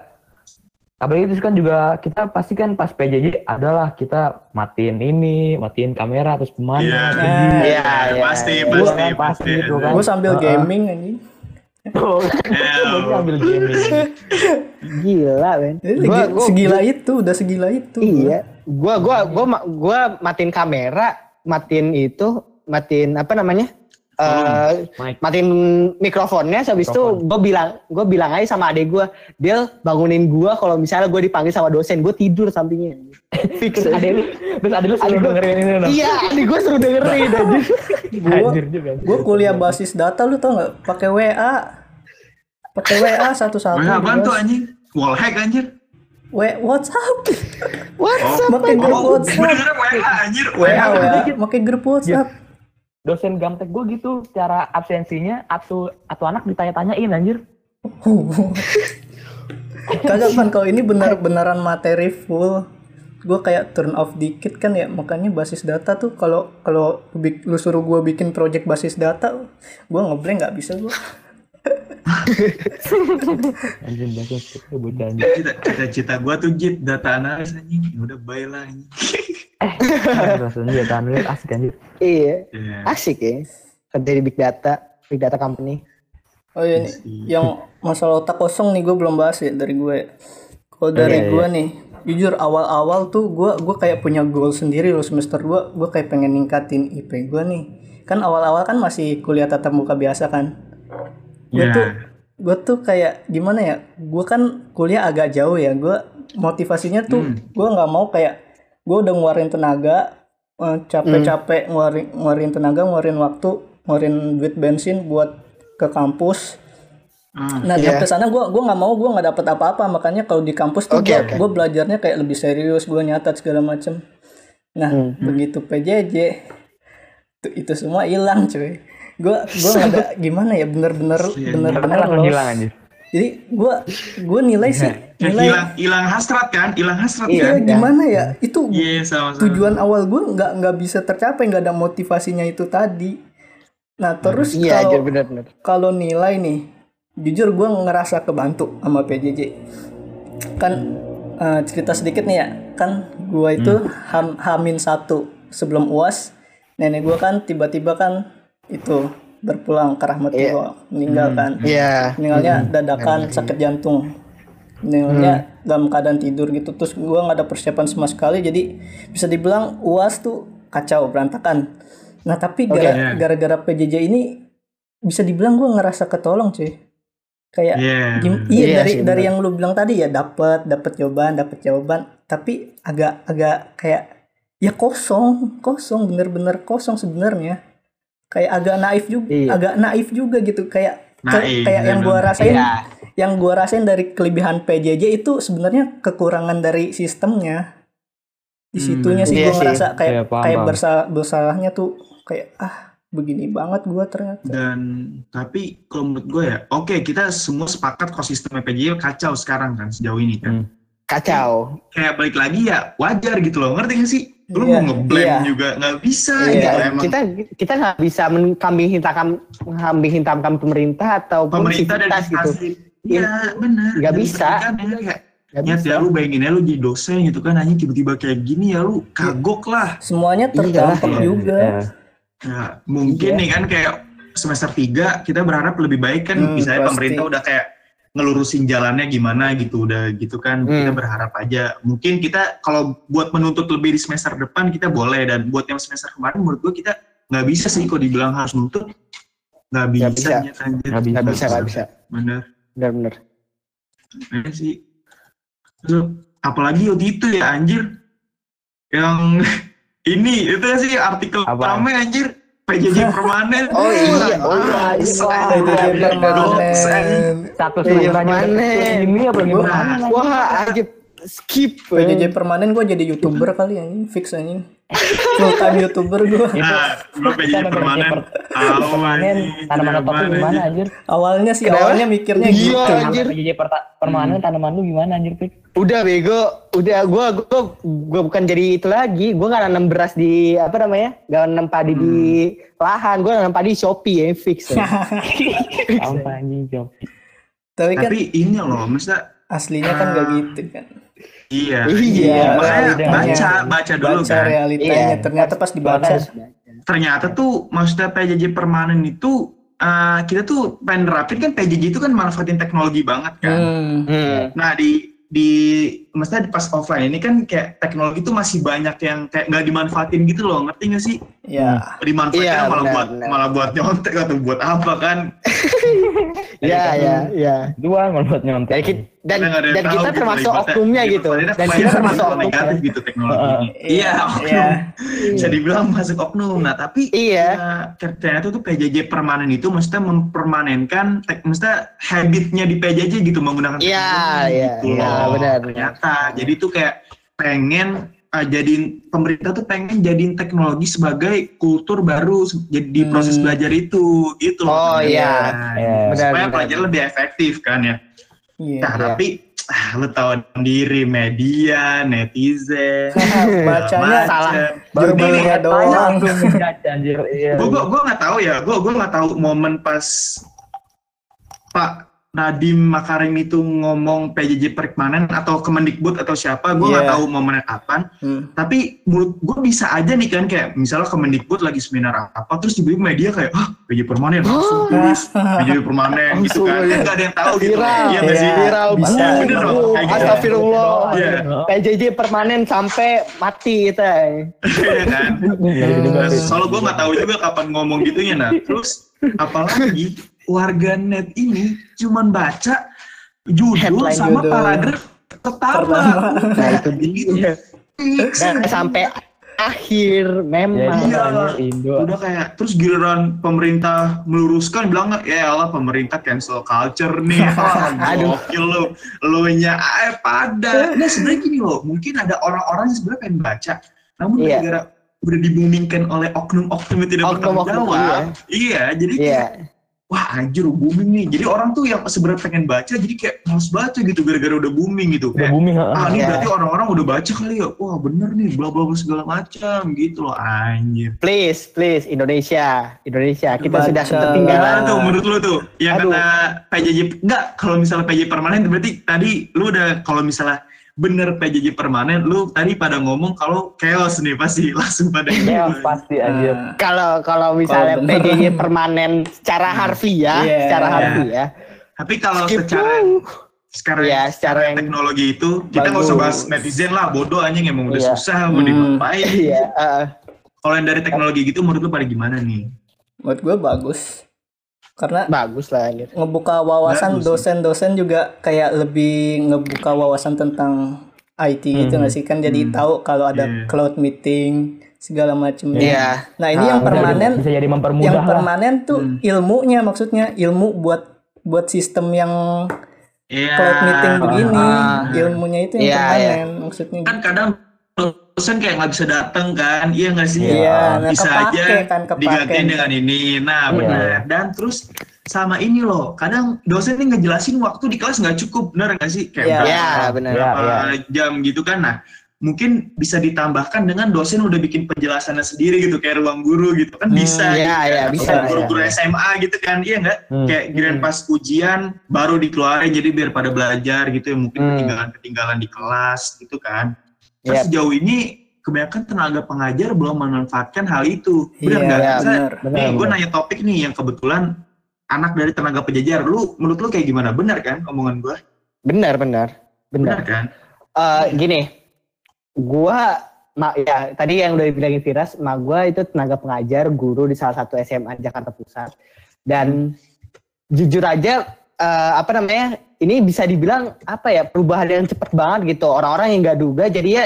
apalagi itu kan juga kita pasti kan pas PJJ adalah kita matiin ini matiin kamera terus ke mana Iya. Iya, iya, pasti, iya. pasti, Iya, pasti. pasti gitu kan. Gue sambil Heeh. gaming anjing. Ya, Gue ambil gaming Gila, men. Gua, gua, segila itu, udah segila itu. Iya. Gua gua gua gua matiin kamera, matiin itu, matiin apa namanya? Eh, Mic. matiin mikrofonnya habis itu gue bilang gue bilang aja sama adek gue dia bangunin gue kalau misalnya gue dipanggil sama dosen gue tidur sampingnya <laughs> fix terus ada lu terus ada lu Adek suruh gua- dengerin ini loh iya adek gue suruh dengerin <laughs> anjir. Gue kuliah basis data lu tau nggak? Pakai WA. Pakai WA <laughs> satu-satu. Wah, apaan tuh jelas. anjing? Wallhack anjir. W WhatsApp. WhatsApp Pakai grup Oh, WhatsApp. bener WA anjir. WA, grup WhatsApp. Dosen gamtek gue gitu cara absensinya atau atau anak ditanya-tanyain anjir <laughs> Kagak kan kalau ini benar beneran materi full. Gue kayak turn off dikit kan ya makanya basis data tuh kalau kalau lu suruh gue bikin project basis data, gue ngeblank nggak bisa gue. <laughs> Cita-cita gua tuh jit data analis anjing. Udah bye lah anjing. <laughs> rasanya ya tahan lihat asik anjir iya Iya. asik ya kerja di big data big data company Oh iya nih, yang masalah otak kosong nih gue belum bahas ya dari gue. Kalau dari iya, gue nih, jujur awal-awal tuh gue gue kayak punya goal sendiri loh semester 2 gue kayak pengen ningkatin IP gue nih. Kan awal-awal kan masih kuliah tatap muka biasa kan. Gue Iya. tuh gue tuh kayak gimana ya? Gue kan kuliah agak jauh ya. Gue motivasinya tuh gue nggak mau kayak gue udah ngeluarin tenaga eh, capek-capek ngeluarin ngeluarin tenaga ngeluarin waktu ngeluarin duit bensin buat ke kampus Hmm. Nah Iya. sampai sana gue gua nggak mau gue nggak dapet apa-apa makanya kalau di kampus tuh Oke, gue oke. belajarnya kayak lebih serius gue nyatat segala macem. Nah Hmm. begitu PJJ itu, itu semua hilang cuy. Gue gue nggak ada <laughs> gimana ya bener-bener Iya, bener-bener langsung lost. Jadi gue gue nilai sih Kayak <laughs> nilai hilang hilang hasrat kan? Hilang hasrat iya kan? gimana ya itu Iya sama-sama. tujuan awal gue nggak nggak bisa tercapai nggak ada motivasinya itu tadi. Nah terus iya kalau nilai nih jujur gue ngerasa kebantu sama PJJ kan Eh, cerita sedikit nih ya kan gua itu ham, hamin satu sebelum uas nenek gua kan tiba-tiba kan itu berpulang ke rahmatullah meninggal kan Iya. meninggalnya dadakan sakit jantung. Meninggalnya dalam keadaan tidur gitu. Terus gua nggak ada persiapan sama sekali jadi bisa dibilang uas tuh kacau berantakan. Nah tapi gara- gara-gara PJJ ini bisa dibilang gua ngerasa ketolong cuy. Kayak Iya. Gim- iya Iya dari sih, dari yang lu bilang tadi ya dapat dapat jawaban dapat jawaban. Tapi agak agak kayak ya kosong kosong bener-bener kosong sebenarnya kayak agak naif juga Iya. agak naif juga gitu kayak ke- Naif, kayak yang gua rasain Iya. yang gua rasain dari kelebihan PJJ itu sebenarnya kekurangan dari sistemnya di Hmm, situnya sih iya gua sih. ngerasa kayak Iya, paham, kayak bersalah bersalahnya tuh kayak ah begini banget gua ternyata Dan tapi kalau menurut gue ya, oke kita semua sepakat kalau sistem PJJ kacau sekarang kan sejauh ini kan. Hmm. Kacau. Kayak balik lagi ya wajar gitu loh, ngerti gak sih? Lu Iya, mau ngeblame iya. juga nggak bisa Iya, gitu Iya, emang. kita kita nggak bisa mengkambing hitamkan kambing hitamkan pemerintah ataupun Pemerintah dan gitu. Iya benar. Nggak bisa. ya, ya lu bayangin ya lu jadi dosen gitu kan hanya tiba-tiba kayak gini ya lu kagok lah. semuanya terdampak Iya, juga iya. Ya, mungkin Iya. nih kan kayak semester 3 kita berharap lebih baik kan Hmm, misalnya pasti. pemerintah udah kayak ngelurusin jalannya gimana gitu udah gitu kan Hmm. kita berharap aja mungkin kita kalau buat menuntut lebih di semester depan kita boleh dan buat yang semester kemarin menurut gua kita nggak bisa sih kok dibilang harus nuntut nggak bisa, Nggak bisa. Nggak bisa. Nggak bisa, bener Benar-benar. Iya sih Terus, apalagi waktu itu ya anjir yang <laughs> ini itu sih artikel Apa? pertama anjir PJJ <laughs> permanen. Oh iya, oh iya. PJJ iya, permanen Status Iya, ini apa gimana? Wah, aja skip. PJJ permanen gue jadi youtuber kali ya fix anjing full time youtuber gue Nah, gue PJJ permanen. permanen tanaman apa tuh gimana, anjir? awalnya sih Kenapa? awalnya mikirnya Iya, gitu anjir. PJJ permanen tanaman lu gimana anjir Pik? Udah bego, udah gua gua gua bukan jadi itu lagi. Gua nggak nanam beras di apa namanya? Gak nanam padi di lahan. Gua nanam padi di Shopee ya fix. Ya. <laughs> Apa anjing Jok? tapi kan Tapi ini loh, maksudnya aslinya kan gak gitu kan iya. Iya, Makanya realitanya. baca, baca dulu baca kan. realitanya Iya. ternyata pas dibaca Ternyata tuh maksudnya PJJ permanen itu eh, kita tuh pengen nerapin kan PJJ itu kan manfaatin teknologi banget kan. hmm, Hmm. Nah di di maksudnya di pas offline ini kan kayak teknologi itu masih banyak yang kayak nggak dimanfaatin gitu loh ngerti nggak sih ya dimanfaatin Iya, malah benar, buat benar. malah buat nyontek atau buat apa kan Ya, ya, ya. Dua mau buat nyontek. Kita- dan, dan kita gitu, termasuk oknumnya gitu. ibaratnya Dan kita termasuk oknumnya. negatif gitu teknologi ini. iya oknum iya bisa dibilang masuk oknum nah tapi Iya. ya, ternyata tuh PJJ permanen itu maksudnya mempermanenkan tek, maksudnya habitnya di PJJ gitu menggunakan Iya, teknologi iya, gitu iya, loh. benar, benar. ternyata jadi tuh kayak pengen uh, jadiin pemerintah tuh pengen jadiin teknologi sebagai kultur baru jadi di proses Hmm. belajar itu gitu loh Oh, iya. Nah, Iya. Benar, supaya benar. pelajaran lebih efektif kan ya iya Nah, tapi ah, lu tahu sendiri media, netizen, <laughs> bacanya salah. baru barunya doang. gue gue gue nggak tahu ya, gue gue nggak tahu momen pas Pak Nadiem Makarim itu ngomong PJJ permanen atau Kemendikbud atau siapa, gue nggak Iya. tahu momennya kapan. Hmm. Tapi menurut gue bisa aja nih kan kayak misalnya Kemendikbud lagi seminar apa, terus tiba-tiba media kayak, ah PJJ permanen langsung tulis PJJ <laughs> permanen gitu kan, nggak ada yang tahu gitu. Viral. Iya sih? Iya. Viral Bisa. Bener kayak gitu. Astagfirullah. Iya. PJJ permanen sampai mati kita. Iya kan? Soalnya gue nggak tahu juga kapan ngomong gitunya nah terus apalagi warga net ini cuman baca judul Headline sama judul. paragraf pertama Nah itu dia. Fix. Dan sampai akhir Ya, memang. Iya. anjir, Indo. udah kayak terus giliran pemerintah meluruskan bilang nggak ya Allah pemerintah cancel culture nih <laughs> Aduh. gokil lu lu nya eh pada nah sebenarnya gini loh mungkin ada orang-orang yang sebenarnya pengen baca namun Iya. gara-gara udah dibumingkan oleh oknum-oknum yang tidak bertanggung Oknum-oknum, jawab iya jadi kayak Iya. Wah anjir booming nih jadi orang tuh yang sebenarnya pengen baca jadi kayak males baca gitu gara-gara udah booming gitu Udah kayak booming. ah ini Iya. berarti orang-orang udah baca kali ya wah bener nih bla bla bla segala macam gitu loh anjir Please, please Indonesia, Indonesia. Kita Baca sudah lah. ketertinggalan. Gimana tuh menurut lu tuh yang Aduh. kena PJJ enggak kalau misalnya PJJ permanen berarti tadi lu udah kalau misalnya bener PJJ permanen, lu tadi pada ngomong kalau chaos nih pasti <laughs> langsung pada Chaos pasti anjir. Nah, Kalau kalau misalnya bener. PJJ permanen secara harfiah, Iya. secara Iya. harfiah. Tapi kalau skip secara dulu. sekarang Iya, secara yang teknologi itu kita nggak usah bahas netizen lah, bodoh anjing emang udah Iya. susah mau Hmm. diapain. Iya, heeh. Kalau yang dari teknologi gitu menurut lu pada gimana nih? menurut gue bagus. Karena bagus lah gitu. ngebuka wawasan dosen-dosen juga kayak lebih ngebuka wawasan tentang IT gitu Hmm. nggak sih kan jadi Hmm. tahu kalau ada Iya. cloud meeting segala macamnya. Iya. Nah ini Ah, yang Bisa- permanen, bisa jadi mempermudah yang lah. permanen tuh Hmm. ilmunya maksudnya ilmu buat buat sistem yang Iya. cloud meeting begini, Ah. ilmunya itu yang Iya, permanen maksudnya. Kan kadang dosen kayak nggak bisa datang kan, iya nggak sih? Iya, nah bisa kepake aja kan kepake. digantiin dengan ini. Nah, Iya. benar. Dan terus sama ini loh, kadang dosen ini ngejelasin waktu di kelas nggak cukup, benar nggak sih? Kayak Iya. berapa, Iya, benar. Iya, berapa iya. jam gitu kan. Nah, mungkin bisa ditambahkan dengan dosen udah bikin penjelasannya sendiri gitu, kayak ruang guru gitu kan Hmm, bisa. iya, gitu iya, kan. bisa, iya, Guru-guru iya. SMA gitu kan, iya nggak? Hmm. Kayak giliran Hmm. pas ujian baru dikeluarin jadi biar pada belajar gitu ya mungkin Hmm. ketinggalan-ketinggalan di kelas gitu kan. Terus Iya. sejauh ini kebanyakan tenaga pengajar belum memanfaatkan hal itu. Benar Iya, nggak? Misalnya, benar. Benar, nih gue nanya topik nih yang kebetulan anak dari tenaga penjajar. Lu menurut lu kayak gimana? Benar kan omongan gue? Benar, benar. Benar Benar. kan? Eh, gini. Gua ma, ya tadi yang udah dibilangin Firas, mak gua itu tenaga pengajar, guru di salah satu SMA Jakarta Pusat. Dan jujur aja eh, apa namanya? Ini bisa dibilang apa ya? Perubahan yang cepet banget gitu. Orang-orang yang nggak duga jadi ya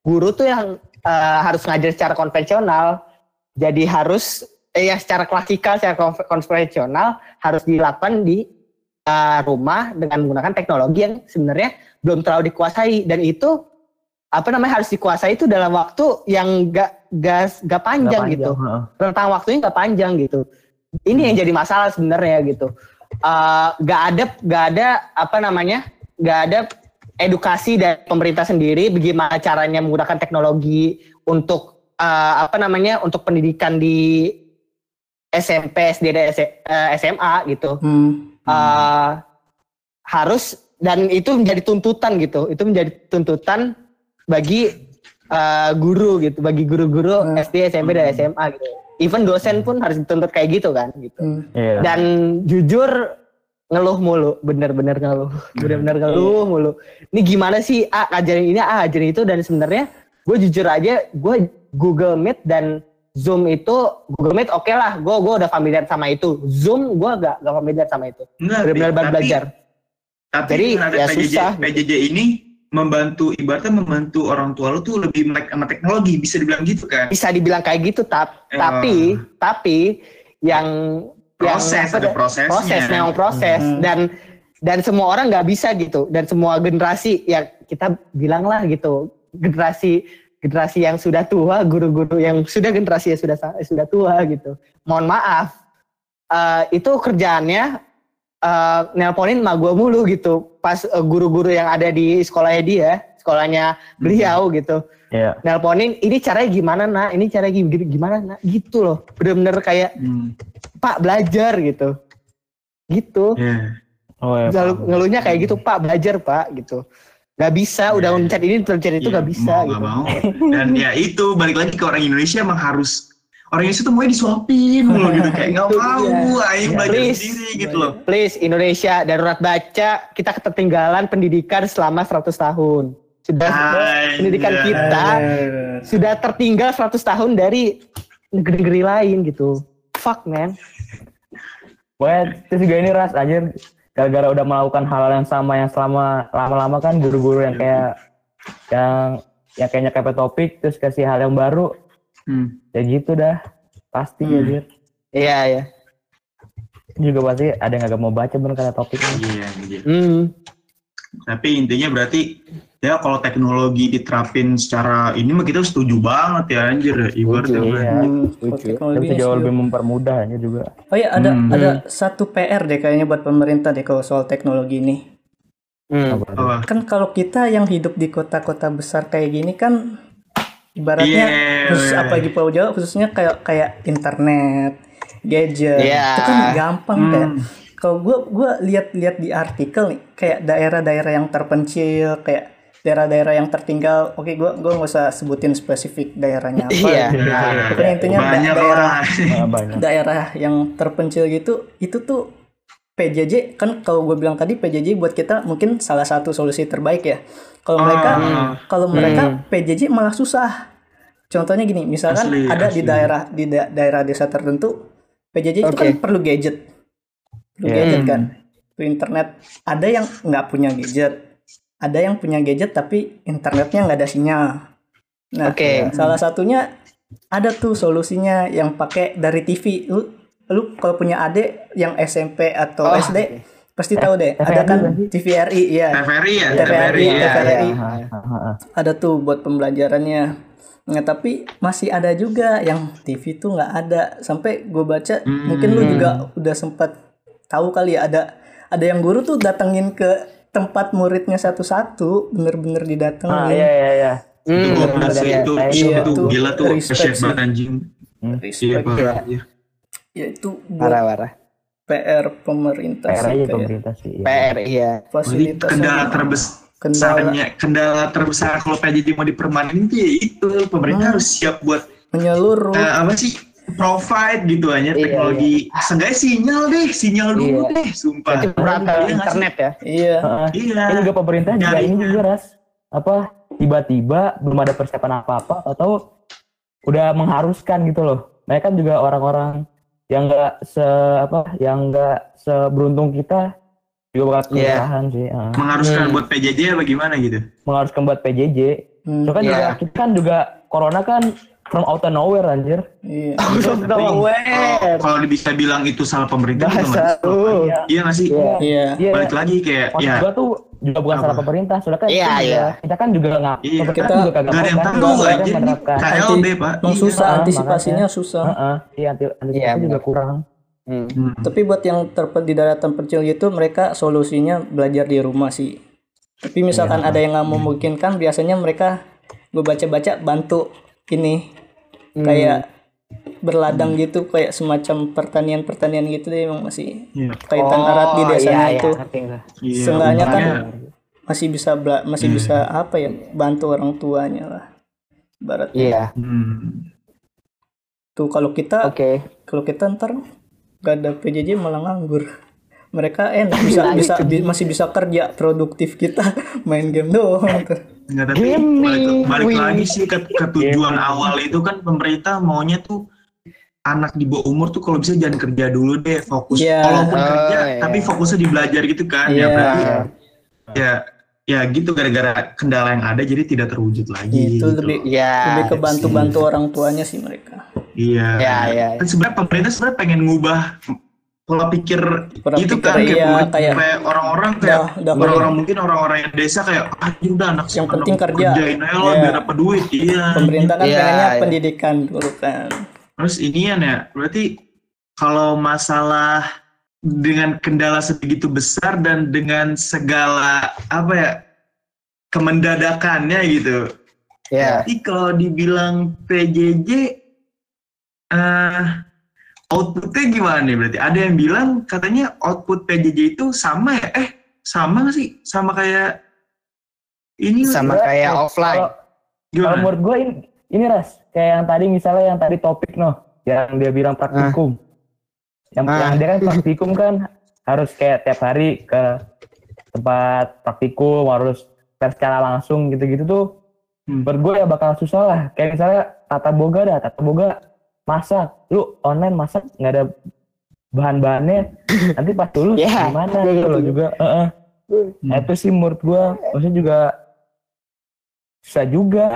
guru tuh yang eh, harus ngajar secara konvensional. Jadi harus eh, ya secara klasikal, secara konve- konvensional harus dilakukan di eh, rumah dengan menggunakan teknologi yang sebenarnya belum terlalu dikuasai dan itu apa namanya harus dikuasai itu dalam waktu yang gak gak, gak panjang, Nggak gitu heeh. rentang waktunya gak panjang gitu ini yang jadi masalah sebenarnya gitu Eh, gak ada gak ada apa namanya gak ada edukasi dari pemerintah sendiri bagaimana caranya menggunakan teknologi untuk eh, apa namanya untuk pendidikan di SMP SD dan eh, SMA gitu. Hmm. eh, harus dan itu menjadi tuntutan gitu. Itu menjadi tuntutan bagi eh, guru gitu bagi guru-guru Hmm. SD SMP dan SMA gitu even dosen pun harus dituntut kayak gitu kan gitu Hmm. Iya. dan jujur ngeluh mulu bener-bener ngeluh bener-bener ngeluh mulu ini gimana sih ah ajarin ini ah ajarin itu dan sebenarnya gue jujur aja gue Google Meet dan Zoom itu Google Meet oke lah gue gue udah familiar sama itu Zoom gue gak gak familiar sama itu Pi. baru Tapi- belajar Tapi Jadi, ya PJJ, susah gitu. PJJ ini membantu ibaratnya membantu orang tua lu tuh lebih melek sama teknologi bisa dibilang gitu kan? Bisa dibilang kayak gitu tap, Ya. tapi tapi yang proses yang, ada apa, prosesnya. Proses memang proses. Hmm. dan dan semua orang nggak bisa gitu. Dan semua generasi ya kita bilang lah gitu generasi generasi yang sudah tua guru-guru yang sudah generasi yang sudah sudah tua gitu. Mohon maaf. Eh, itu kerjaannya eh, nelponin emak gue mulu gitu. Pas eh, guru-guru yang ada di sekolahnya dia sekolahnya beliau gitu. Iya. nelponin ini caranya gimana nak? Ini caranya gi- gimana nak? Gitu loh. Bener-bener kayak Hmm, pak belajar gitu. Gitu. Iya. Oh, iya, Lalu paham. ngeluhnya kayak gitu pak belajar pak gitu. Nggak bisa udah Iya. mencet ini mencet itu Iya, nggak bisa mau gitu. nggak mau. Dan ya itu balik lagi ke orang Indonesia emang harus orang Indonesia tuh maunya disuapin mulu gitu kayak nggak Itu mau ayo Iya. belajar Please. sendiri gitu loh please Indonesia darurat baca kita ketertinggalan pendidikan selama 100 tahun sudah Anjay. pendidikan kita Eh, sudah tertinggal 100 tahun dari negeri-negeri lain gitu fuck man Pokoknya terus juga ini ras aja gara-gara udah melakukan hal yang sama yang selama lama-lama kan guru-guru yang kayak yang yang kayaknya kayak topik terus kasih hal yang baru Hmm. ya gitu dah pasti Hmm. ya Dir. iya ya juga pasti ada yang agak mau baca bener kata topiknya iya iya hmm. tapi intinya berarti ya kalau teknologi diterapin secara ini mah kita setuju banget ya anjir ya ibaratnya Setuju, mah. iya. hmm, Setuju. teknologi Tapi jauh setuju. lebih mempermudahnya juga Oh iya ada Hmm. ada satu PR deh kayaknya buat pemerintah deh kalau soal teknologi ini. Hmm. Kan kalau kita yang hidup di kota-kota besar kayak gini kan ibaratnya Iya, khusus apalagi Pulau Jawa khususnya kayak kayak internet, gadget. Iya. Itu kan gampang Hmm. kayak kalau gua gua lihat-lihat di artikel nih kayak daerah-daerah yang terpencil kayak daerah-daerah yang tertinggal oke gua gua nggak usah sebutin spesifik daerahnya apa Iya. Nah, Pokoknya intinya banyak daerah lah. <laughs> Banyak. daerah yang terpencil gitu itu tuh PJJ kan kalau gue bilang tadi PJJ buat kita mungkin salah satu solusi terbaik ya kalau mereka Ah. kalau mereka PJJ malah susah contohnya gini misalkan Asli, ada di asli. daerah di da- daerah desa tertentu PJJ itu Oke. kan perlu gadget perlu gadget Hmm. kan perlu internet ada yang nggak punya gadget ada yang punya gadget tapi internetnya nggak ada sinyal nah Oke. salah satunya ada tuh solusinya yang pakai dari TV lu lu kalau punya adik yang SMP atau Oh, SD pasti tahu deh TVRI ada kan? TVRI ya TVRI ya, TVRI, TVRI ya. TVRI. Ah, ah, ah. ada tuh buat pembelajarannya nah tapi masih ada juga yang TV tuh nggak ada sampai gue baca mungkin lu juga udah sempat tahu kali ya ada ada yang guru tuh datengin ke tempat muridnya satu-satu bener-bener Ah, didatengin iya iya iya. Itu Hmm, gokil sih, iya. itu, Iya, itu tuh gila tuh, respect banget anjing. Iya, respect. Iya. ya itu buat Parah parah. PR pemerintah PR sih aja kayak pemerintah sih. iya. PR iya. Jadi fasilitas kendala terbesar kendala kendala, kendala terbesar kalau PJJ mau dipermanenin tuh ya itu pemerintah Hmm. harus siap buat menyeluruh eh, apa sih provide gitu aja Iya, teknologi seenggaknya sinyal deh sinyal dulu Iya. deh sumpah Berarti perantara Iya internet ya. iya Heeh. iya Ini juga pemerintah juga ini juga ras apa tiba-tiba belum ada persiapan apa-apa atau udah mengharuskan gitu loh. Mereka kan juga orang-orang yang enggak se apa yang enggak seberuntung kita juga bakal Iya. kesusahan sih. Heeh. mengharuskan Hmm. buat PJJ apa gimana gitu Mengharuskan buat PJJ. Hmm, So kan Iya. juga kita kan juga corona kan from out of nowhere anjir. iya Langsung Kalau- nowhere. kalau bisa bilang itu salah pemerintah lu. Iya. iya nggak sih Iya. iya Iya. balik lagi kayak Maksud ya gua tuh juga bukan Apa? salah pemerintah, soalnya kan Iya, kita, iya. kita kan juga nggak, Iya. pemerintah Kita juga kagak nggak ada yang tahu ini menerapkan. KLB pak emang Iya. susah Ah, antisipasinya susah Heeh, iya anti antisipasi Iya, juga kurang. Hmm. Hmm. tapi buat yang terpe di daerah terpencil gitu mereka solusinya belajar di rumah sih tapi misalkan Iya. ada yang nggak memungkinkan biasanya mereka gue baca-baca bantu ini Hmm. kayak berladang gitu kayak semacam pertanian-pertanian gitu deh emang masih Iya. kaitan erat di Oh, desanya iya, itu Iya. Iya, Seenggaknya kan masih bisa bela- masih Hmm. bisa apa ya bantu orang tuanya lah barat Iya. Hmm. tuh kalau kita Oke. kalau kita ntar gak ada PJJ malah nganggur mereka enak bisa Nah, bisa itu bi- masih bisa kerja produktif kita <laughs> main game doang. Nggak, tapi balik, balik lagi sih ke, ke tujuan awal itu kan pemerintah maunya tuh anak di bawah umur tuh kalau bisa jangan kerja dulu deh fokus Iya. walaupun Oh, kerja iya. tapi fokusnya di belajar gitu kan Iya. ya berarti Iya. ya ya gitu gara-gara kendala yang ada jadi tidak terwujud lagi itu gitu. lebih Iya. lebih ke bantu bantu orang tuanya sih mereka iya Iya, iya. kan sebenarnya pemerintah sebenarnya pengen ngubah pola pikir Pola itu pikir, kan kayak, iya, kayak- kayak orang-orang kayak orang-orang mungkin orang-orang yang desa kayak ah ini udah anak Yang anak penting kerja. kerjain aja lah Iya. biar dapat duit iya pemerintah kan Iya, pengennya iya. pendidikan dulu kan Terus inian ya, berarti kalau masalah dengan kendala sebegitu besar dan dengan segala apa ya kemendadakannya gitu. Iya. Jadi kalau dibilang PJJ, eh outputnya gimana nih berarti? Ada yang bilang katanya output PJJ itu sama ya? Eh sama nggak sih? Sama kayak ini Sama Sebenarnya kayak offline. Kalau kalau menurut gue ini, ini ras kayak yang tadi misalnya yang tadi topik noh, yang dia bilang praktikum. Yang, Ah. yang dia kan <laughs> praktikum kan harus kayak tiap hari ke tempat praktikum harus tes secara langsung gitu-gitu tuh Hmm. menurut gue ya bakal susah lah kayak misalnya tata boga dah tata boga masak lu online masak nggak ada bahan-bahannya? <clears throat> Nanti pas lulus Iya, gimana? Kayak gitu loh gitu. juga. Heeh. Nah, itu sih menurut gue maksudnya juga susah juga.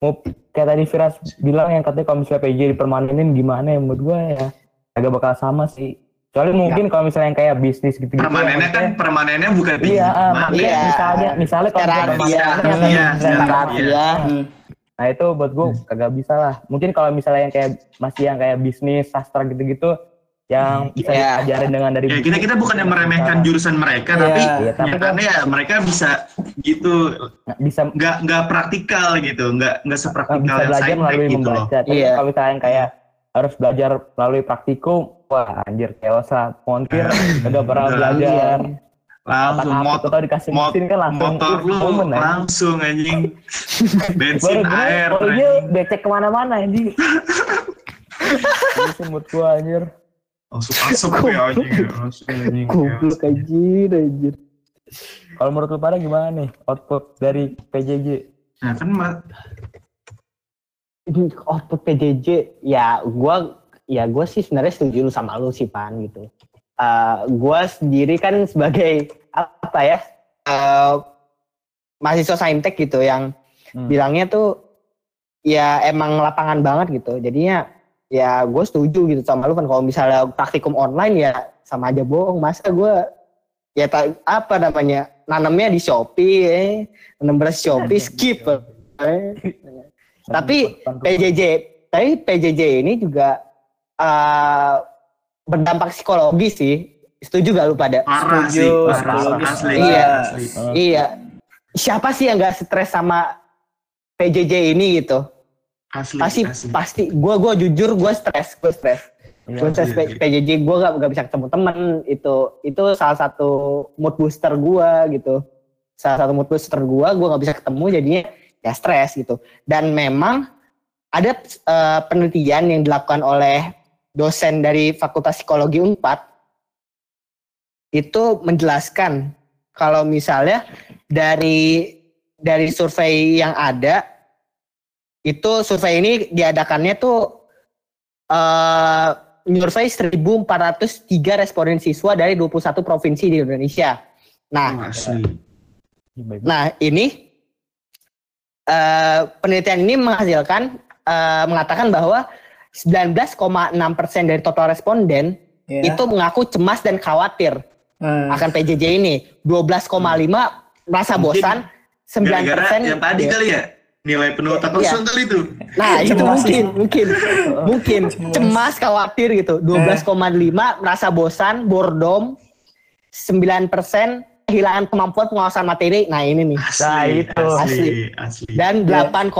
Mau kayak tadi Firas bilang yang katanya kalau misalnya PJ dipermanenin gimana ya menurut gue ya? Agak bakal sama sih. Soalnya mungkin kalau misalnya yang kayak bisnis gitu-gitu ya, Permanennya kan permanennya bukan Iya, tinggi. ah, Iya. misalnya misalnya kalau misalnya harfiah. permanennya Iya, kayak. Hmm. Nah itu buat gue kagak bisa lah. Mungkin kalau misalnya yang kayak masih yang kayak bisnis, sastra gitu-gitu, yang bisa Iya. diajarin dengan dari Ya kita kita bukan yang meremehkan jurusan mereka, Iya. tapi Iya, tapi kan nyatanya ya mereka bisa gitu bisa nggak nggak praktikal gitu nggak nggak sepraktikal bisa yang belajar melalui gitu loh membaca. Tapi Iya. kalau misalnya yang kayak harus belajar melalui praktikum, wah anjir chaos lah. Montir <laughs> Ah, udah pernah belajar. Langsung motor atau dikasih mot- mesin kan langsung motor uh, lu momen, anjing. langsung anjing <laughs> bensin Baru gue, air anjing. becek ke mana-mana anjing. Ini semut gua anjir. langsung masuk ya anjing langsung anjing Goblok anjir, anjir. Kalau menurut lu pada gimana nih output dari PJJ? nah kan ma- Ini output PJJ, ya gua ya gua sih sebenarnya setuju lu sama lu sih Pan gitu. Eh gua sendiri kan sebagai apa ya eh mahasiswa saintek gitu yang Hmm. bilangnya tuh ya emang lapangan banget gitu. Jadinya ya gue setuju gitu sama lu kan kalau misalnya praktikum online ya sama aja bohong. Masa gue ya ta- apa namanya nanamnya di Shopee, eh. nanam beras Shopee skip. Eh. <laughs> Tapi PJJ, tapi PJJ ini juga eh, berdampak psikologis sih. Setuju gak lu pada? parah Setuju, sih parah psikologis asli Iya. asli Uh, Iya. Siapa sih yang gak stres sama PJJ ini gitu? asli Pasti asli pasti. Gue gua jujur gue stres, gue stres. iya. Gue stres iya, iya. PJJ gue gak, gak bisa ketemu temen itu itu salah satu mood booster gue gitu. Salah satu mood booster gue, gue gak bisa ketemu jadinya ya stres gitu. Dan memang ada eh, penelitian yang dilakukan oleh dosen dari Fakultas Psikologi Unpad itu menjelaskan kalau misalnya dari dari survei yang ada itu survei ini diadakannya tuh eh menyurvei 1403 responden siswa dari 21 provinsi di Indonesia. Nah, asli Baik. Nah, ini eh, penelitian ini menghasilkan eh, mengatakan bahwa 19,6% dari total responden Ya. itu mengaku cemas dan khawatir Nah, akan PJJ ini. 12,5 merasa Mungkin bosan, 9% gara-gara yang tadi ya. kali ya nilai penuh otak Iya. kosong kali <laughs> itu Nah, itu mungkin, mungkin, <laughs> mungkin Cemas. cemas, khawatir gitu. 12,5 merasa bosan, boredom, 9% kehilangan kemampuan pengawasan materi. Nah, ini nih. asli Nah, itu. asli asli Dan Iya. 8,3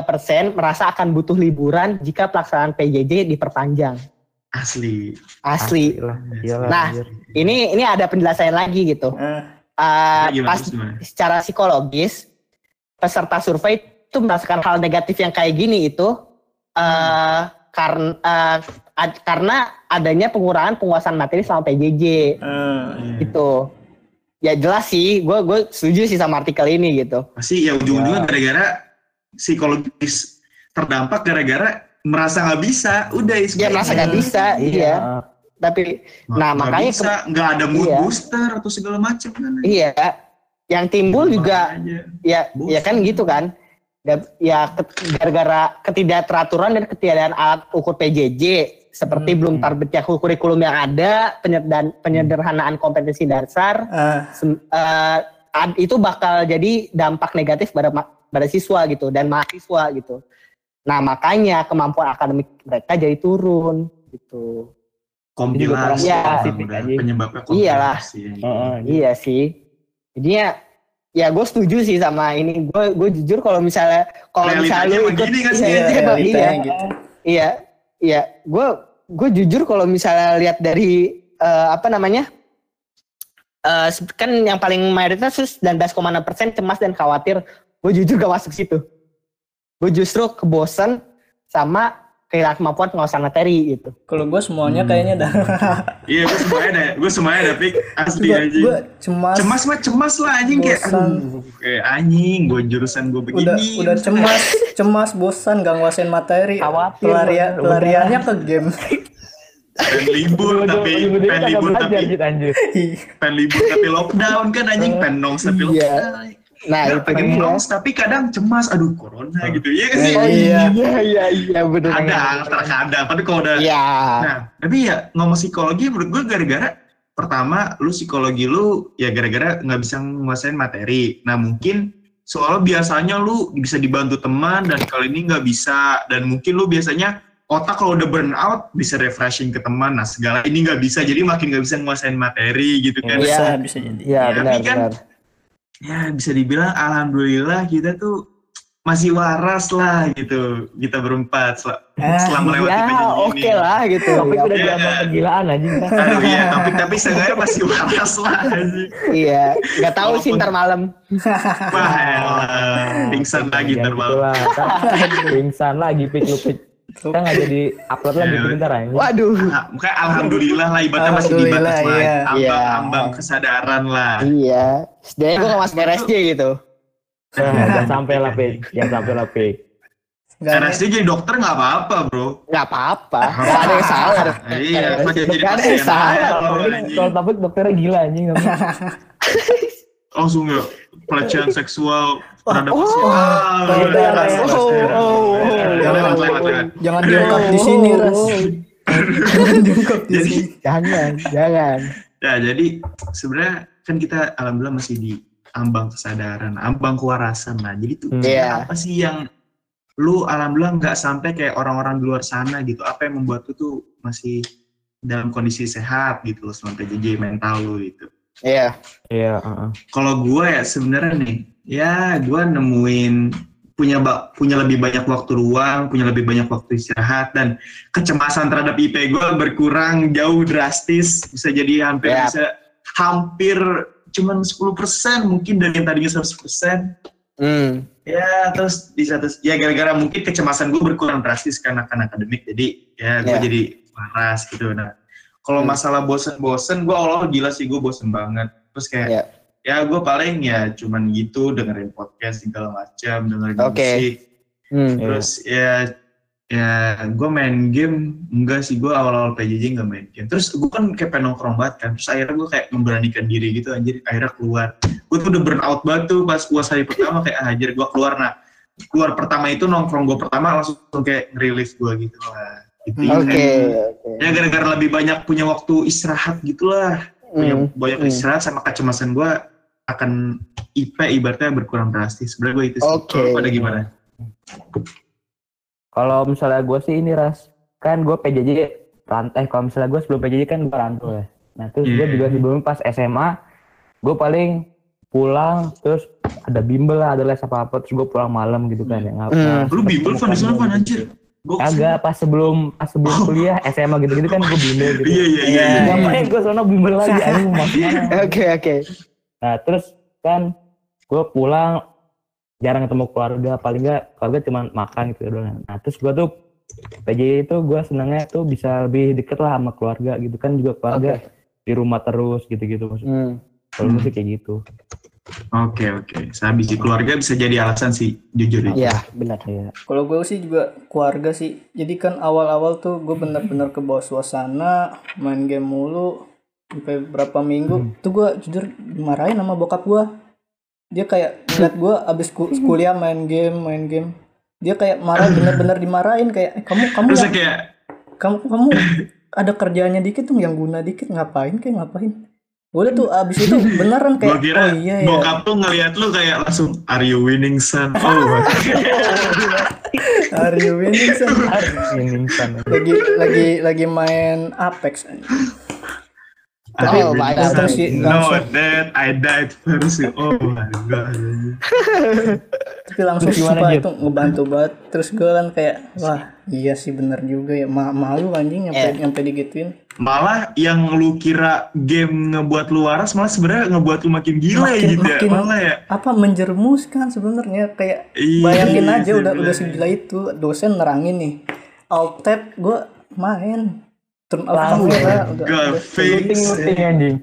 persen merasa akan butuh liburan jika pelaksanaan PJJ diperpanjang. Asli Asli. lah. Iyalah, Nah. Ini ini ada penjelasan lagi gitu. eh, Uh, Gimana, pas gimana? secara psikologis peserta survei itu merasakan hal negatif yang kayak gini itu uh, karena uh, ad- karena adanya pengurangan penguasaan materi selama PJJ eh, gitu. Ya jelas sih, gue gue setuju sih sama artikel ini gitu. pasti ya ujung-ujungnya gara-gara psikologis terdampak gara-gara merasa nggak bisa udah ya Dia merasa nggak bisa, iya. Tapi nah, Nggak makanya bisa nggak ada mood Iya. booster atau segala macam kan iya, yang timbul juga Makanya. ya Bosan. ya kan gitu kan ya gara-gara ketidakteraturan dan ketiadaan alat ukur PJJ seperti Hmm. belum terbitnya kurikulum yang ada dan penyederhanaan kompetensi dasar eh, sem- eh, ad- itu bakal jadi dampak negatif pada pada siswa gitu dan mahasiswa gitu nah makanya kemampuan akademik mereka jadi turun gitu kompilasi Iya. udah penyebabnya Iyalah. kompilasi Heeh, gitu. Iya sih. Jadinya ya gue setuju sih sama ini. Gue gue jujur kalau misalnya kalau misalnya lu ikut gini kan sih? iya, iya, iya, iya, gitu. iya, iya. Gue gue jujur kalau misalnya lihat dari eh, apa namanya eh, se- kan yang paling mayoritas tuh 19,6 persen cemas dan khawatir. Gue jujur gak masuk situ. Gue justru kebosan sama kehilangan kemampuan pengawasan materi gitu. Kalau gue semuanya kayaknya dah. <laughs> iya gue semuanya ada gue semuanya ada pik asli gue anjing gue cemas. cemas mah cemas lah anjing kayak Bosan. aduh kayak anjing gue jurusan gue begini udah udah cemas, cemas, bosan, gak nguasain materi. Khawatir, Pelarian, udah. pelariannya ke game. pengen libur tapi kagak libur tapi anjir. pengen libur tapi lockdown kan anjing pengen nongs tapi Iya. lockdown Nah, Nggak, itu pengen dia. nongs tapi kadang cemas aduh corona gitu ya kan sih Oh, iya. Iya, iya, iya, bener. kadang terkadang tapi kalau udah Iya. Nah, tapi ya ngomong psikologi menurut gue gara-gara pertama lu psikologi lu ya gara-gara nggak bisa nguasain materi. Nah mungkin soalnya biasanya lu bisa dibantu teman dan kali ini nggak bisa dan mungkin lu biasanya otak kalau udah burn out bisa refreshing ke teman. Nah segala ini nggak bisa jadi makin nggak bisa nguasain materi gitu kan. Iya. Bisa, bisa jadi. Iya, Ya, benar, tapi kan- benar. Ya bisa dibilang alhamdulillah kita tuh masih waras lah gitu kita berempat sel- Ah, selama melewati Ya, pandemi oke ini. lah gitu. Topik Ya, udah Iya. diambang kegilaan anjing. <laughs> Aduh iya, tapi tapi seenggaknya masih waras lah anjing. Iya, nggak tahu sih ntar malam. Wah, pingsan lagi Ya, ntar gitu malam. Pingsan lagi pik lu pik. Kita nggak jadi upload lagi Ya, bentar anjing. Waduh. Nah, Makanya alhamdulillah lah ibaratnya masih di batas iya. Ambang, Iya. ambang kesadaran lah. Iya. Sedangkan gue gak masuk RSJ gitu. Nah, <laughs> jangan sampai lah pik. Jangan sampai lah pik. Nggak ada- RSJ jadi dokter nggak apa-apa bro. Gak apa-apa. <laughs> Gak ada yang salah. Iya, kok jadi Nggak ada yang salah. aja soal topik dokternya gila anjing. Langsung ya pelecehan seksual terhadap Oh, pasien. Ah, oh, oh, oh, lewat, oh. lewat, lewat, lewat. Jangan diungkap di sini, Ras. Jangan diungkap di Jadi, sini. Jangan, jangan. ya jadi sebenarnya kan kita alhamdulillah masih di ambang kesadaran, ambang kewarasan lah. Jadi tuh Hmm. Iya. apa sih yang lu alhamdulillah nggak sampai kayak orang-orang di luar sana gitu. Apa yang membuat lu tuh masih dalam kondisi sehat gitu loh selama PJJ mental lu gitu. Iya. Iya, heeh. Kalau gue ya sebenarnya nih, ya gue nemuin punya punya lebih banyak waktu luang, punya lebih banyak waktu istirahat dan kecemasan terhadap IP gue berkurang jauh drastis, bisa jadi hampir Ya. bisa hampir cuman 10% mungkin dari yang tadinya 100%. Hmm. Ya terus di satu ya gara-gara mungkin kecemasan gue berkurang drastis karena kan akademik jadi ya gue Ya. jadi waras gitu. Nah kalau Hmm. masalah bosen-bosen gue Allah gila sih gue bosen banget. Terus kayak Ya. Ya gue paling ya cuman gitu dengerin podcast segala macam dengerin Oke. musik Hmm. terus ya ya gue main game enggak sih gue awal-awal PJJ nggak main game terus gue kan kayak nongkrong banget kan terus akhirnya gue kayak memberanikan diri gitu anjir akhirnya keluar gue tuh udah burn out banget tuh pas puas hari pertama kayak ah, anjir gue keluar nah keluar pertama itu nongkrong gue pertama langsung kayak ngerilis gue gitu lah gitu Oke. ya gara-gara lebih banyak punya waktu istirahat gitulah punya Hmm. banyak Hmm. istirahat sama kecemasan gue akan IP ibaratnya berkurang drastis. Sebenarnya gue itu sih. Oke. Kalau pada gimana? Kalau misalnya gue sih ini ras, kan gue PJJ rantai. Kalau misalnya gue sebelum PJJ kan gue rantau ya. Nah terus gue Iya. juga sebelum pas SMA, gue paling pulang terus ada bimbel lah, ada les apa apa, terus gue pulang malam gitu kan ya. Hmm. nggak Lu bimbel sana kan, Van gitu. anjir. Gue Agak pas sebelum pas sebelum Oh. kuliah SMA gitu-gitu kan gue bimbel gitu. Iya iya iya. iya. Ngapain gue sono bimbel lagi, anjing <laughs> mau ke mana? Oke, oke. Nah terus kan gue pulang jarang ketemu keluarga, paling nggak keluarga cuma makan gitu doang. Nah terus gue tuh PJ itu gue senangnya tuh bisa lebih deket lah sama keluarga gitu kan juga keluarga di rumah terus gitu-gitu maksudnya. Hmm. Kalau sih kayak gitu. Oke oke. Sehabis di keluarga bisa jadi alasan sih jujur ya. Iya, benar. Iya. Kalau gue sih juga keluarga sih. Jadi kan awal-awal tuh gue bener-bener ke bawah suasana, main game mulu. Sampai berapa minggu tuh gue jujur dimarahin sama bokap gue. Dia kayak ngeliat gue abis ku- kuliah main game, main game. Dia kayak marah bener-bener dimarahin kayak "Eh, kamu kamu nggak- kayak kamu kamu <laughs> ada kerjaannya dikit tuh yang guna dikit ngapain kayak ngapain. Udah tuh abis itu <laughs> beneran kayak kira oh iya ya. bokap tuh ngeliat lu kayak langsung Are you winning son? <laughs> Oh. Are you winning, son? Ini insan. lagi lagi lagi main Apex Are you Oh, banyak. son? Terus sih No, I died first. Oh my god. tapi langsung Terus gimana, itu ngebantu banget terus gue kan kayak wah iya sih bener juga ya Ma malu anjing nyampe Eh. nyampe digituin Malah yang lu kira game ngebuat lu waras malah sebenarnya ngebuat lu makin gila Makin- gitu ya. makin- Malah ya. apa menjermuskan sebenarnya kayak Iya, bayangin aja udah sebenarnya. udah segila itu dosen nerangin nih alt tab gue main turn off kamera <laughs> udah, anjing.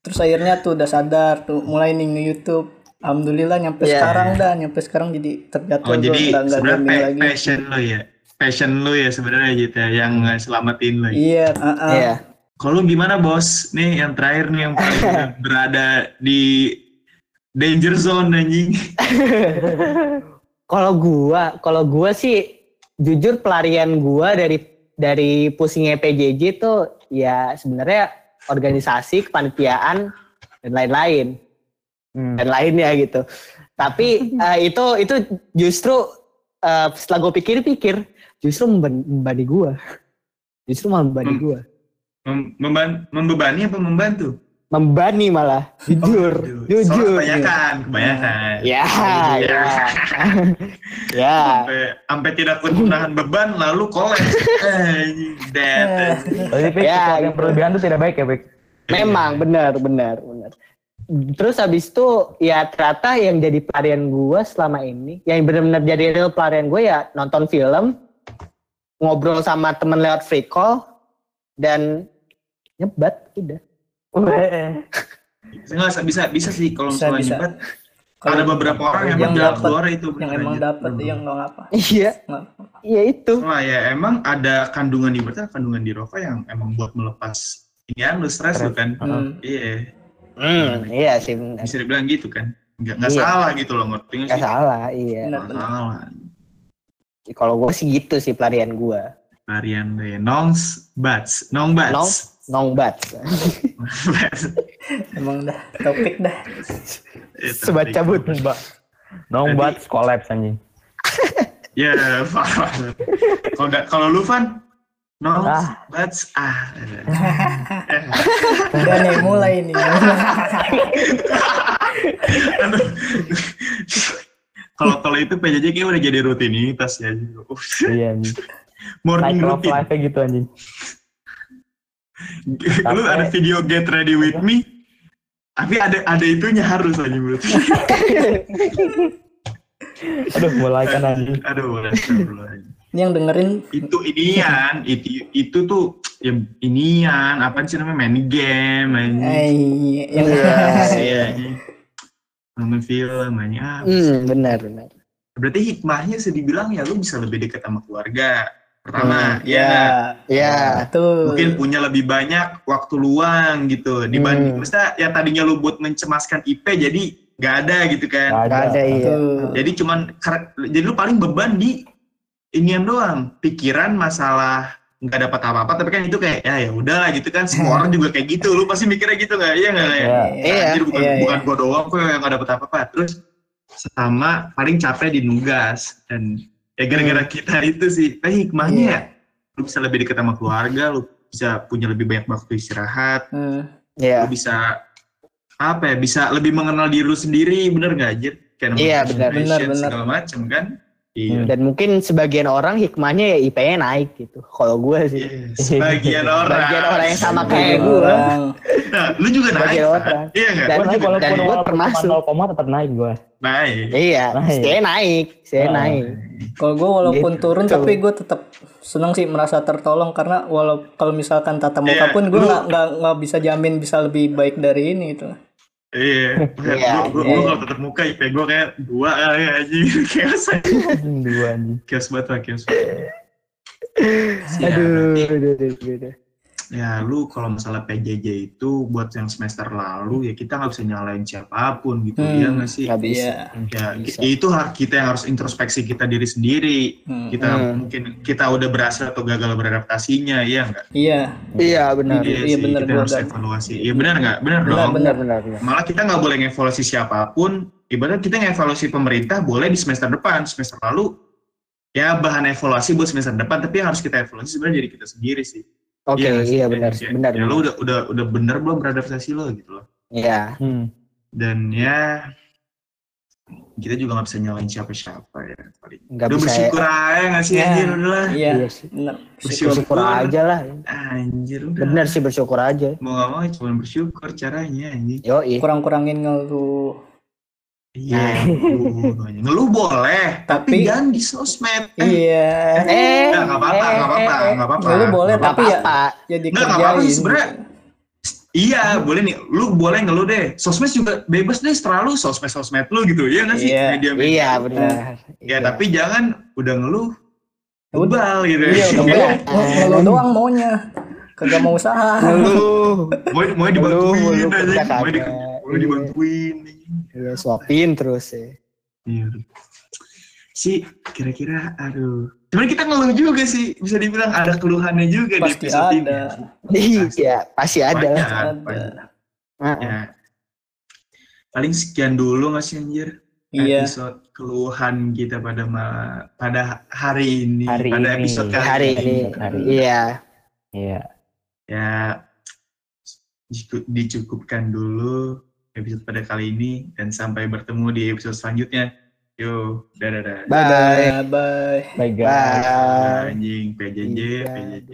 terus akhirnya tuh udah sadar tuh mulai nih nge YouTube alhamdulillah nyampe Iya. sekarang dah nyampe sekarang jadi terjatuh Oh jadi sebenarnya gaming pa- lagi passion lu ya. Passion lu ya sebenarnya gitu ya yang selamatin lu. ya. iya ah, ah. Iya. Kalau lu gimana bos? Nih yang terakhir nih yang paling <laughs> berada di danger zone anjing. <laughs> Kalau gua, kalau gua sih jujur pelarian gua dari dari pusingnya PJJ tuh ya sebenarnya organisasi, kepanitiaan dan lain-lain Hmm. dan lainnya gitu. Tapi <laughs> eh, itu itu justru eh, setelah gue pikir-pikir justru membebani gua. Justru malah membebani Hmm. gua. Mem- memban- membebani apa membantu? Membani malah. Jujur. Aduh, Jujur. kebanyakan, kebanyakan. Ya, ya. <laughs> ya. Sampai, sampai tidak kuat menahan beban, lalu kolek. <laughs> Eh, dead. Tapi Pik, Ya, sesuatu yang gitu. berlebihan tuh tidak baik ya, Pik. Memang benar, benar, benar. Terus habis itu ya ternyata yang jadi pelarian gue selama ini, yang benar-benar jadi real pelarian gue ya nonton film, ngobrol sama temen lewat free call, dan nyebat udah. Nggak, bisa, bisa sih kalau Bisa, misalnya bisa. nyebat. Ada beberapa orang yang, yang jalan dapat- keluar itu. yang bener emang dapat yang nggak ngapa. Iya, iya itu. Wah ya emang ada kandungan di berarti kandungan di rokok yang emang buat melepas ini kan lu stres lu kan. Hmm. Iya, Hmm, iya sih bisa dibilang gitu kan. Nggak, nggak Iya. salah gitu loh ngerti nggak Gak sih? salah, iya. Benar, Nggak benar. salah. Kalau gue sih gitu sih pelarian gue. Varian deh, nongs bats, nong bats. Nong? Nongbat. Bats. <laughs> Emang dah topik dah. Itu Sebat cabut. Mbak. Nongbat collapse anjing. <laughs> Ya, paham. Kalau nggak- kalau lu Van, nongs Ah. bats, ah. <laughs> Udah nih mulai nih. Kalau kalau itu PJJ kayak udah jadi rutinitas ya. Iya. Morning Cycle routine. life gitu anjing. Lu ada video get ready with me, tapi ada ada itunya harus aja berarti. <laughs> Aduh, mulai kan anjing. Aduh, astagfirullah. Ini yang dengerin itu inian, itu itu tuh ya inian, apa sih namanya main game, main eh, yang Iya, iya. nonton film, main ah. Hmm, benar, benar. Berarti hikmahnya bisa dibilang ya lu bisa lebih dekat sama keluarga. Pertama, ya, ya, Ya, tuh. mungkin punya lebih banyak waktu luang gitu dibanding Hmm. maksudnya ya tadinya lu buat mencemaskan IP jadi gak ada gitu kan. Gak gak ada iya. Tuh. Jadi cuman jadi lu paling beban di inian doang, pikiran masalah nggak dapat apa-apa tapi kan itu kayak ya ya udahlah gitu kan semua orang juga kayak gitu lu pasti mikirnya gitu nggak iya nggak ya Iya. Iya, Anjir, bukan iya, bukan gua doang kok yang nggak dapat apa-apa terus sama paling capek di nugas dan ya gara-gara kita itu sih tapi hikmahnya Iya. ya lu bisa lebih dekat sama keluarga lu bisa punya lebih banyak waktu istirahat Hmm. Iya. lu bisa apa ya bisa lebih mengenal diri lu sendiri bener nggak aja kayak Iya, benar. concentration, Benar, benar. segala macem kan iya Dan mungkin sebagian orang hikmahnya ya IP-nya naik gitu. Kalau gue sih. Sebagian orang Sebagian orang yang sama kayak gue. nah, lu juga naik Sebagian kan? orang. iya nggak Dan- Gue dan walaupun termasuk. cuma 0, tetap naik gue. naik Iya, Naik. saya naik, saya naik. Kalau gue walaupun Gitu. turun tapi gue tetap senang sih merasa tertolong karena walau kalau misalkan tatap muka Iya, pun gue nggak nggak bisa jamin bisa lebih baik dari ini gitu. Iya, <laughs> Iya, gue iya. kalau tetap muka IP gue kayak dua kali aja, chaos aja. Dua anjing. chaos banget lah, chaos banget. Aduh, aduh, aduh, aduh. Ya lu kalau masalah PJJ itu buat yang semester lalu ya kita nggak bisa nyalain siapa pun gitu, Hmm, ya nggak sih? Nggak. Iya. Ya, bisa. itu hak kita yang harus introspeksi kita diri sendiri. Hmm. Kita Hmm. mungkin kita udah berhasil atau gagal beradaptasinya, ya nggak? Iya. Iya, benar. Iya, sih, benar, kita gua harus agak- evaluasi. Iya benar nggak? Benar Benar, dong. Benar, benar, benar. Malah kita nggak boleh ngevaluasi siapa pun. Ibarat kita ngevaluasi pemerintah boleh di semester depan, semester lalu ya bahan evaluasi buat semester depan. Tapi yang harus kita evaluasi sebenarnya diri kita sendiri sih. Oke, nggak sih? iya benar, Ya, benar. Ya, lu udah udah udah bener belum beradaptasi lo gitu loh. Iya. Hmm. Dan ya kita juga nggak bisa nyalain siapa-siapa ya. Paling. Nggak Udah bisa. bersyukur aja nggak sih Ya. anjir udah lah. Iya. Iya sih. Benar. Bersyukur. Bersyukur aja lah. Anjir udah. Benar sih bersyukur aja. Mau gak mau cuma bersyukur caranya anjir. Yo, iya. Kurang-kurangin ngeluh. Iya, ngeluh, boleh, tapi, Tapi- jangan di sosmed. Eh, Iya. Eh, Nggak, nggak apa-apa, nggak apa-apa, nggak apa-apa. Ngeluh boleh, Nggak tapi ya apa-apa. ya Nggak, nggak dikerjain. apa-apa sih, sebenarnya. Iya, boleh nih. Lu boleh ngeluh deh. Sosmed juga bebas deh, selalu sosmed-sosmed lu gitu. Iya nggak sih? Iya. Media-media. Iya, benar. Ya, tapi jangan udah ngeluh, Ya udah. ubal gitu. Iya, udah Iya. <laughs> ngeluh. Ngeluh doang maunya. Kagak mau usaha. Ngeluh. mau, mau dibantuin aja. Mau, di, mau Iya. dibantuin. Iya, suapin terus ya. Iya. Si, kira-kira, aduh. Cuman kita ngeluh juga sih. Bisa dibilang ada keluhannya juga Pasti di episode ini. ada. Iya, pasti ada. Banyak, Ada. banyak. Ya. Paling sekian dulu nggak sih anjir? Iya. Episode keluhan kita pada ma- pada hari ini, Hari pada ini. episode kali Hari ini. Hari ini. Iya. Iya. Ya, dicu- dicukupkan dulu episode pada kali ini dan sampai bertemu di episode selanjutnya. Yo, dadah dadah. Bye. Bye. Bye guys. Bye. Anjing PJJ, Iya. PJJ.